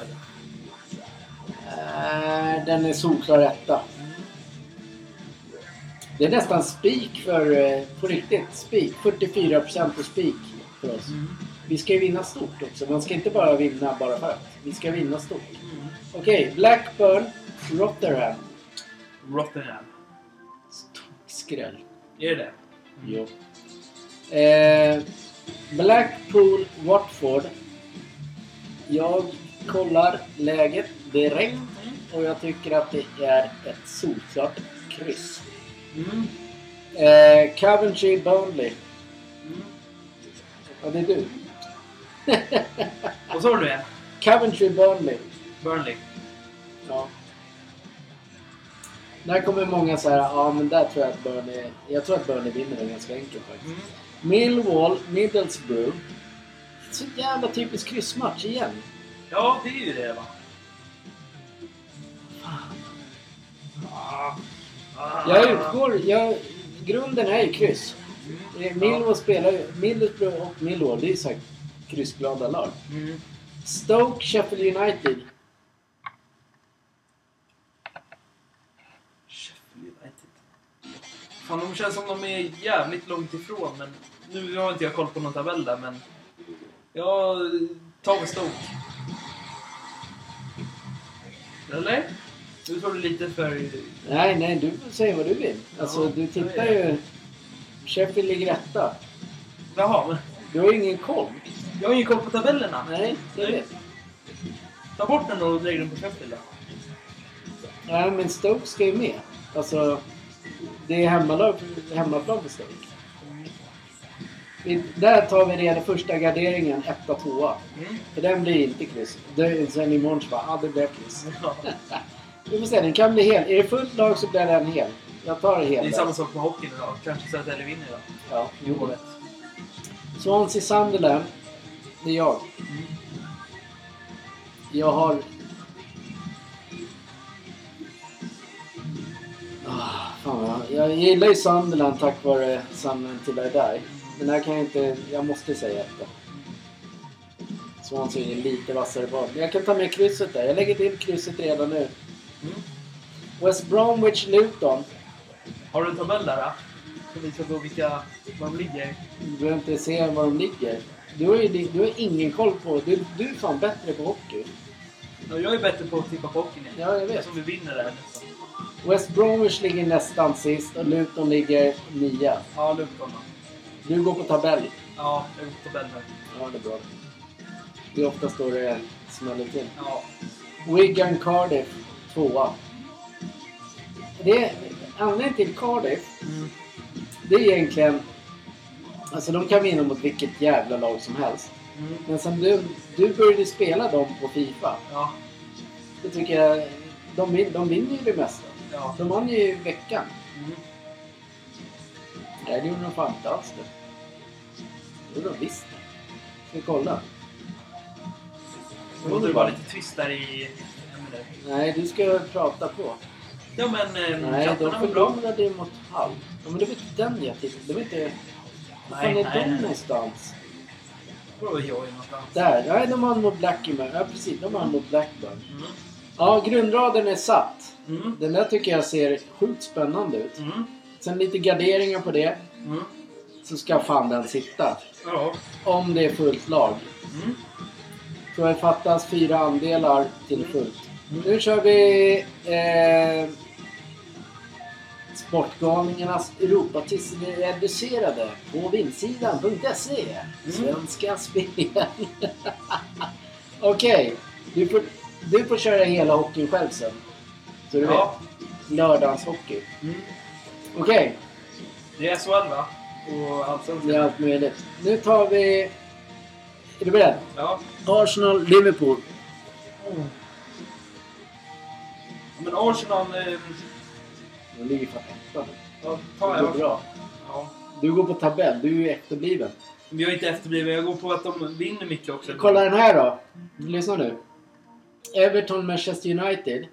Äh, den är solklar etta. Mm. Det är nästan spik för, eh, på riktigt, spik. 44% på spik för oss. Mm. Vi ska ju vinna stort också. Man ska inte bara vinna bara för att. Vi ska vinna stort. Mm. Okej, Blackburn, Rotherham. Rotherham. Skräll. Är det Jo. Eh, Blackpool, Watford. Jag kollar läget direkt och jag tycker att det är ett solklart kryss. Mm. Eh, Coventry, Burnley. Mm. Ja, det är du. Så har du en. Coventry, Burnley. Burnley. Ja. Där kommer många säga ja men där tror jag att Burnley... Jag tror att Burnley vinner den ganska enkelt faktiskt. Mm. Millwall, Middlesbrough. Så jävla typisk kryssmatch igen. Ja, det är ju det va. Ah. Ah. Jag utgår... Jag, grunden är ju kryss. Mm. Eh, Millwall spelar ju... Middlesbrough och Millwall, det är ju så här kryssglada lag. Mm. Stoke, Sheffield United. Sheffield United. Fan, de känns som de är jävligt långt ifrån, men nu har inte jag koll på någon tabell där, men jag tar väl Stoke. Eller? Nu tar du lite för... Nej, nej, du säga vad du vill. Alltså, Ja, du tittar ju... Sheffield ligger etta. Jaha, men Du har ju ingen koll. jag har ingen koll på tabellerna. Nej, det Nej. vet Ta bort den och lägg den på Sheffield då. Nej, men Stoke ska ju med. Alltså, det är hemmalag, hemmaplan för Stoke. Där tar vi redan första garderingen, etta, tvåa. Mm. För den blir inte kryss. Det- Sen imorgon så bara, ja det blir kryss. Ja. Vi får se, den kan bli hel. Är det fullt lag så blir den hel. Jag tar det Det är hel. samma där. sak på hockeyn idag. Kanske Södertälje vinner idag. Ja, jo. Rätt. Swansea Sunderland. Det är jag. Mm. Jag har... Ah, fan, jag, jag gillar ju Sunderland tack vare Sunderland till I die. Men här kan jag inte... Jag måste säga ett. Swansea är lite vassare val. Jag kan ta med krysset där. Jag lägger till krysset redan nu. Mm. West Bromwich Luton. Har du en tabell där? Då? Så vi ska gå vilka var de ligger. Du behöver inte se var de ligger. Du har, ju, du har ingen koll på... Du, du är fan bättre på hockey. Ja, jag är bättre på att tippa på hockeyn. Ja, jag vet. Som vi vinner där nästan. West Bromwich ligger nästan sist och Luton ligger nia. Ja, Luton då. Du går på tabell. Ja, jag är på tabell här. Ja, det är bra. Det är oftast då det smäller till. Ja. Wigan Cardiff, tvåa. Det är, anledningen till Cardiff, Mm. det är egentligen... Alltså de kan vinna mot vilket jävla lag som helst. Mm. Men sen du, du började spela dem på Fifa. Ja. Då tycker jag... De, de vinner ju det mesta. Ja. De vann ju i veckan. Mm. Nej, det gjorde de fan inte alls det. Det gjorde de visst. Ska vi kolla? Låter det vara lite tyst där i. Nej, du ska prata på. Ja, men eh, Nej, de förlorade mot Hall. Ja, men det var inte den jag tittade Det var inte... Var fan Nej, är nej, de nej. någonstans? Var var jag är någonstans? Där. Nej, de vann mot Blackburn. Ja, precis. De vann mot Blackburn. Mm. Ja, grundraden är satt. Mm. Den där tycker jag ser sjukt spännande ut. Mm. Sen lite garderingar på det. Mm. Så ska fan den sitta. Ja. Om det är fullt lag. Mm. Tror jag fattas fyra andelar till fullt. Nu kör vi eh, Sportgalningarnas Europatips reducerade på vindsidan.se. Mm. Svenska spel. Okej, du, får, du får köra hela hockeyn själv sen. Så du Ja. vet. Lördagshockey. Mm. Okej, Det är SHL va? Och det är allt möjligt. Nu tar vi... Är du beredd? Ja. Arsenal, Liverpool. Men Arsenal... Eh, De ligger fan etta ja, Det tar går jag. bra. Ja. Du går på tabell, du är ju efterbliven. Men jag är inte efterbliven. Jag går på att de vinner mycket också. Kolla den här då. Lyssna nu. Everton Manchester United.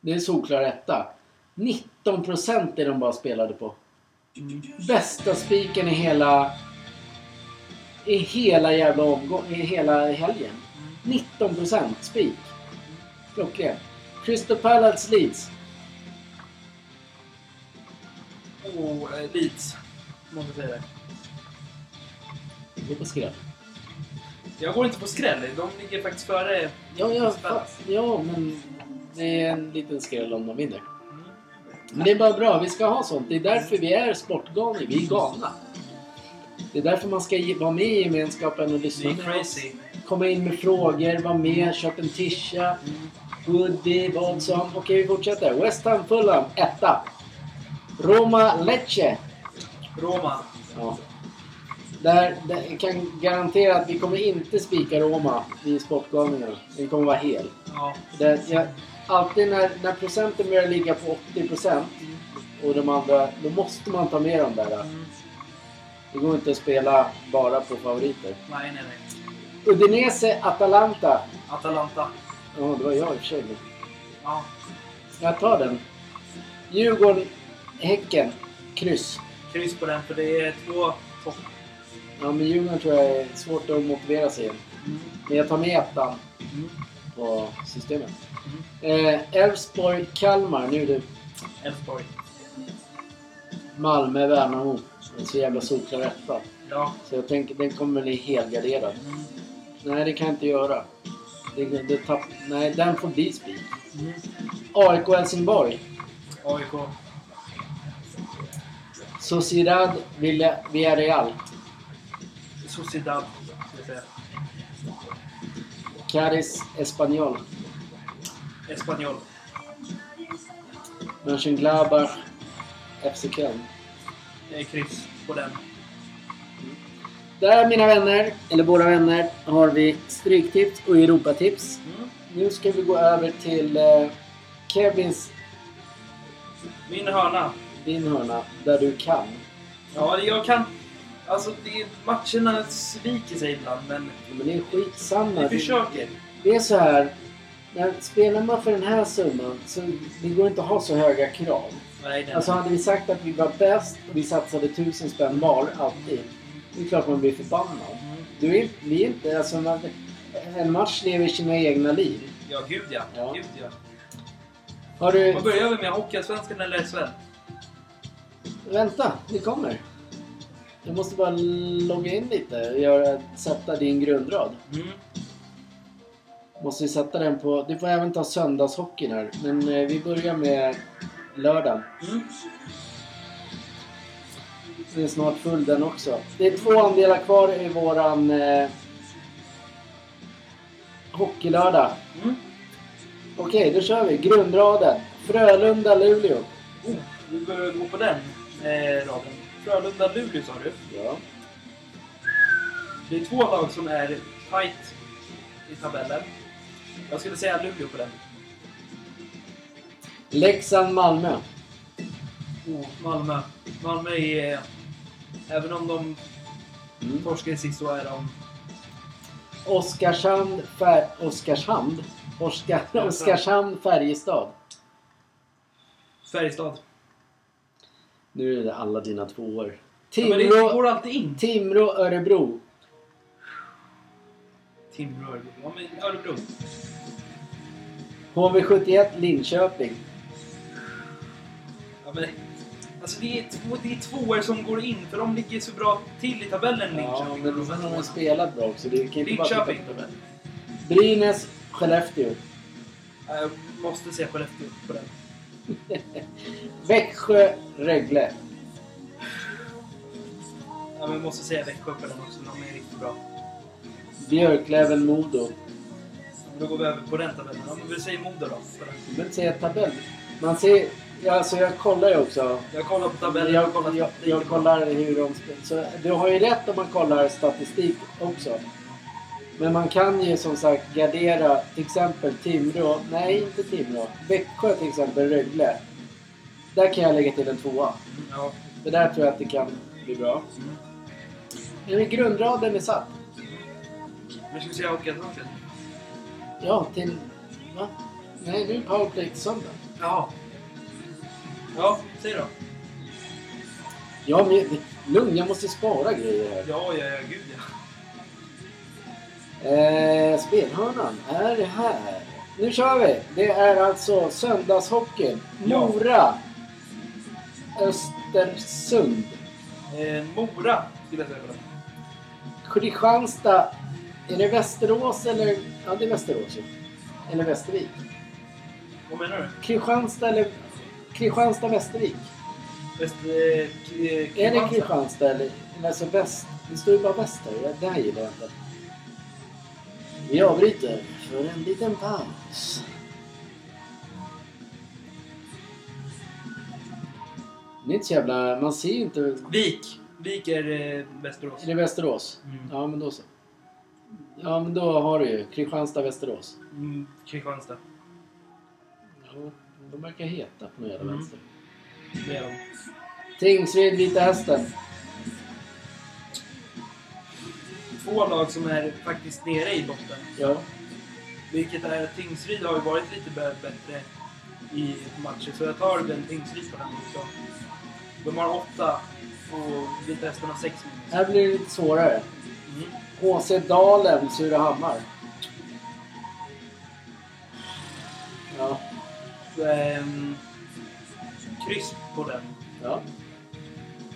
Det är solklar etta. 19% är de bara spelade på. Bästa spiken i hela... I hela jävla omgång... I hela helgen. 19% spik. Klockrent. Crystal Palace Leeds. Och eh, Leeds. Måste säga det. Gå på skräll. Jag går inte på skräll. De ligger faktiskt före. Ja, ja, ja, men det är en liten skräll om de vinner. Men det är bara bra. Vi ska ha sånt. Det är därför vi är sportgalna. Vi är galna. Det är därför man ska vara med i gemenskapen och lyssna med oss. Komma in med frågor, vara med, köp en tisha, hoodie, vad som. Okej, vi fortsätter. West Ham Fulham, etta. Roma Lecce. Roma. Ja. Där, där, jag kan garantera att vi kommer inte spika Roma i Sportgalningarna. Vi kommer vara hel. Ja. Det, jag, alltid när, när procenten börjar ligga på 80% och de andra, då måste man ta med dem där. Mm. Det går inte att spela bara på favoriter. Nej, nej, nej. Udinese, Atalanta. Atalanta. Ja, det var jag i och för sig. Ja. Jag tar den. Djurgården, Häcken, kryss. Kryss på den för det är två topp. Ja, men Djurgården tror jag är svårt att motivera sig. Mm. Men jag tar med ettan Mm. På systemet. Mm. Eh. Nu du. Elfsborg. Malmö, Värnamo. Det är så jävla solklar etta. Ja. Så jag tänker den kommer bli helgarderad. Mm. Nej, det kan jag inte göra. Det, det tapp, nej, den får bli spik. Mm. AIK Helsingborg. AIK. Sociedad Villa- Villarreal. Sociedad. Ska jag säga. Cádiz Espanyol. Espanyol. Mönchengladbach FC Köln. Kryss på den. Där mina vänner, eller våra vänner, har vi Stryktips och Europatips. Mm. Nu ska vi gå över till eh, Kevins, Min hörna. din hörna, där du kan. Ja, jag kan... Alltså, det, matcherna sviker sig ibland, men Men det är skitsamma. vi försöker. det är så här. När spelar man för den här summan så det går inte att ha så höga krav. Nej, nej. Alltså hade vi sagt att vi var bäst och vi satsade tusen spänn var alltid. Det är klart man blir förbannad. Mm. Du är, vi är inte, alltså man, en match lever sina egna liv. Ja, gud ja. Ja. Gud ja. Har du... Vad börjar vi med? Hockeyallsvenskan eller SHL? Vänta, det kommer. Jag måste bara logga in lite göra, sätta din grundrad. Mm. Måste vi sätta den på... Du får även ta söndagshockeyn här. Men eh, vi börjar med lördagen. Mm. Den är snart full den också. Det är två andelar kvar i våran eh, hockeylördag. Mm. Okej, då kör vi. Grundraden. Frölunda-Luleå. Oh, vi börjar gå på den eh, raden. Frölunda-Luleå sa du. Ja. Det är två lag som är tight i tabellen. Jag skulle säga Luleå på den. Leksand-Malmö. Oh, Malmö. Malmö är... Även om de Mm. torskade sist så är de... Oskarshamn, Fär... Oskarshamn? Oskar... Oskarshamn, Färjestad. Färjestad. Nu är det alla dina tvåor. Ja, men det Timrå, går alltid in. Timrå, Örebro. Timrå, Örebro. Ja, men Örebro. HV71, Linköping. Ja, men, alltså det är, två, det är tvåor som går in, för de ligger så bra till i tabellen, Ja, Linköping. men de har spelat bra också. Det kan inte bara Linköping. tabellen. Brynäs, Skellefteå. Jag måste säga Skellefteå på den. Växjö, Rögle. Ja, men måste säga Växjö på den också, de är riktigt bra. Björklöven, Modo. Då går vi över på den tabellen. Ja, men vi säger Modo då. Du behöver inte säga tabell. Man ser... Ja, alltså jag kollar ju också. Jag kollar på tabellen, jag Jag, kollar jag, kollar hur de. Så du har ju rätt om man kollar statistik också. Men man kan ju som sagt gardera till exempel Timrå. Nej, inte Timrå. Växjö till exempel, Rögle. Där kan jag lägga till en tvåa. Mm, Ja. Det där tror jag att det kan bli bra. Mm. Är det grundraden är satt? Men ska vi säga Hockeyallsvenskan? Ja, till... Va? Nej, nu är powerplay till söndag. Ja. Ja, säg då. Ja, men lugn, jag måste spara grejer här. Ja, ja, ja, gud ja. Eh, spelhörnan är här. Nu kör vi! Det är alltså söndagshockey. Ja. Mora. Östersund. Eh, Mora skulle jag säga på. Kristianstad. Är det Västerås eller... Ja, det är Västerås ju. Eller Västervik. Vad menar du? Kristianstad eller... Kristianstad-Västervik. Väst... Eh, K- Är det Kristianstad? Eller... Alltså väst... Det står ju bara väst här. Det- Det här gillar jag inte. Vi avbryter för en liten paus. Det så jävla... Man ser ju inte... Vik. Vik är eh, Västerås. Är det Västerås? Mm. Ja, men då så. Ja, men då har du ju Kristianstad-Västerås. Mm, Kristianstad. Ja, de verkar heta på något jävla Mm. vänster. Det är de. Tingsryd, Vita Hästen. Två lag som är faktiskt nere i botten. Ja. Vilket är att Tingsryd har varit lite bä- bättre i matcher. Så jag tar den Tingsryd på den också. De har åtta och Vita Hästen har sex. Här blir det lite svårare. Mm. HC Dalen, Surahammar. Ja. Ehm, kryss på den. ja.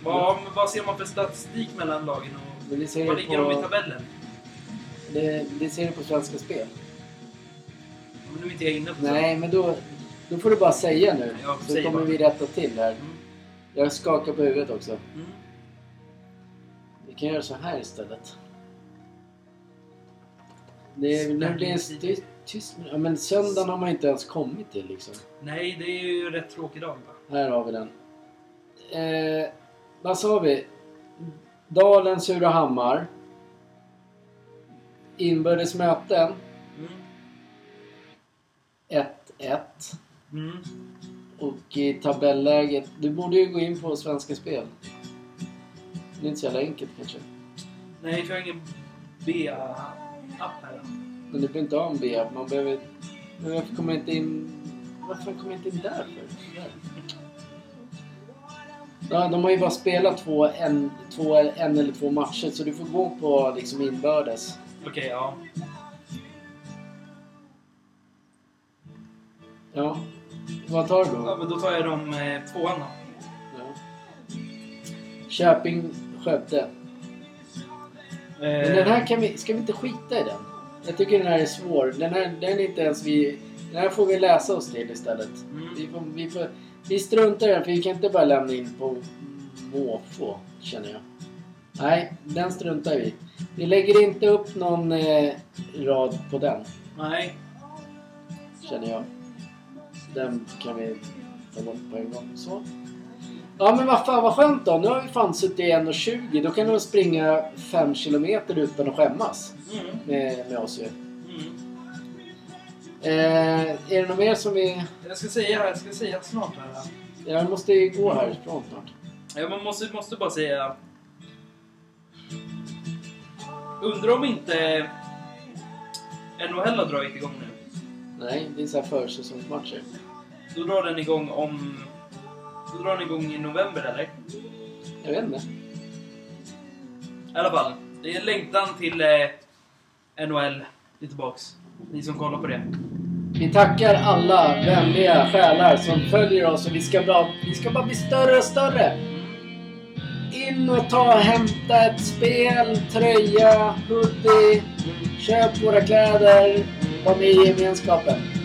Vad, vad ser man för statistik mellan lagen det ser vad du ligger de i på, tabellen? det, det ser du på Svenska Spel. Om nu är inte jag inne på så. Nej, men då, då får du bara säga nu. Ja, så kommer bara. vi rätta till här. Mm. Jag skakar på huvudet också. Mm. Vi kan göra så här istället. Det, är- nu blir det sti- tyst. Ja, men söndagen har man inte ens kommit till liksom. Nej, det är ju rätt tråkig dag va? Här har vi den. Eh, vad sa vi? Dalen, Surahammar. Inbördes möten. Mm. 1-1. Mm. Och i tabelläget. Du borde ju gå in på Svenska Spel. Det är inte så jävla enkelt kanske. Nej, för jag har ingen B-app här. Men du behöver inte ha en B. Man behöver... Men varför kommer jag inte in... Varför kommer jag inte in där för? Ja, de har ju bara spelat två, en, två, en eller två matcher så du får gå på liksom inbördes. Okej, ja. Ja. Vad tar du ja. då? Men då tar jag de eh, tvåan då. Ja. Köping, Skövde. Men den här kan vi... Ska vi inte skita i den? Jag tycker den här är svår. Den här, den är inte ens vi... Den här får vi läsa oss till istället. Mm. Vi, får, vi, får, vi struntar i den för vi kan inte bara lämna in på måfå, känner jag. Nej, den struntar vi. Vi lägger inte upp någon eh, rad på den, Nej. känner jag. Den kan vi ta bort på en gång. Så. Ja men vad fan vad skönt då. Nu har vi fan suttit i 1.20. Då kan du springa 5 kilometer utan att skämmas Mm. med, med oss ju. Mm. Eh, är det något mer som vi... Jag ska säga, jag ska säga snart här. Jag måste ju gå härifrån snart. Ja, man måste, måste bara säga... Undrar om inte NHL har dragit igång nu. Nej, det är så här försäsongsmatcher. Då drar den igång om... Då drar den igång i november eller? Jag vet inte. I alla fall. Det är en längtan till eh, NHL är tillbaks. Ni som kollar på det. Vi tackar alla vänliga själar som följer oss och vi ska bara, vi ska bara bli större och större. In och ta och hämta ett spel, tröja, hoodie. Köp våra kläder. Var med i gemenskapen.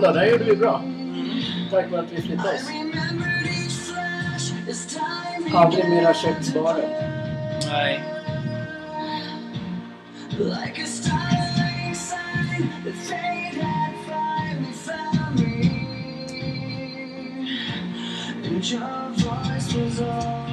I där gjorde vi bra. Mm. Tack vare att vi flyttade oss. Aldrig mera. Nej. And your voice was all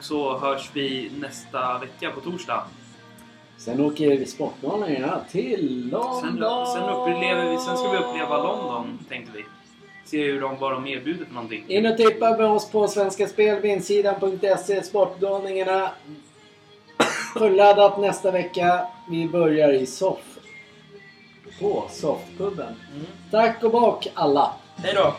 Och så hörs vi nästa vecka på torsdag. Sen åker vi sportgalningarna till London! Sen, sen, upplever vi, sen ska vi uppleva London, tänkte vi. Se hur de, vad de erbjuder för någonting. In och tippa med oss på Svenska Spel, vinsidan.se, Sportgalningarna. Fulladdat nästa vecka. Vi börjar i soff. På soffpubben. Mm. Tack och bak alla! Hej då!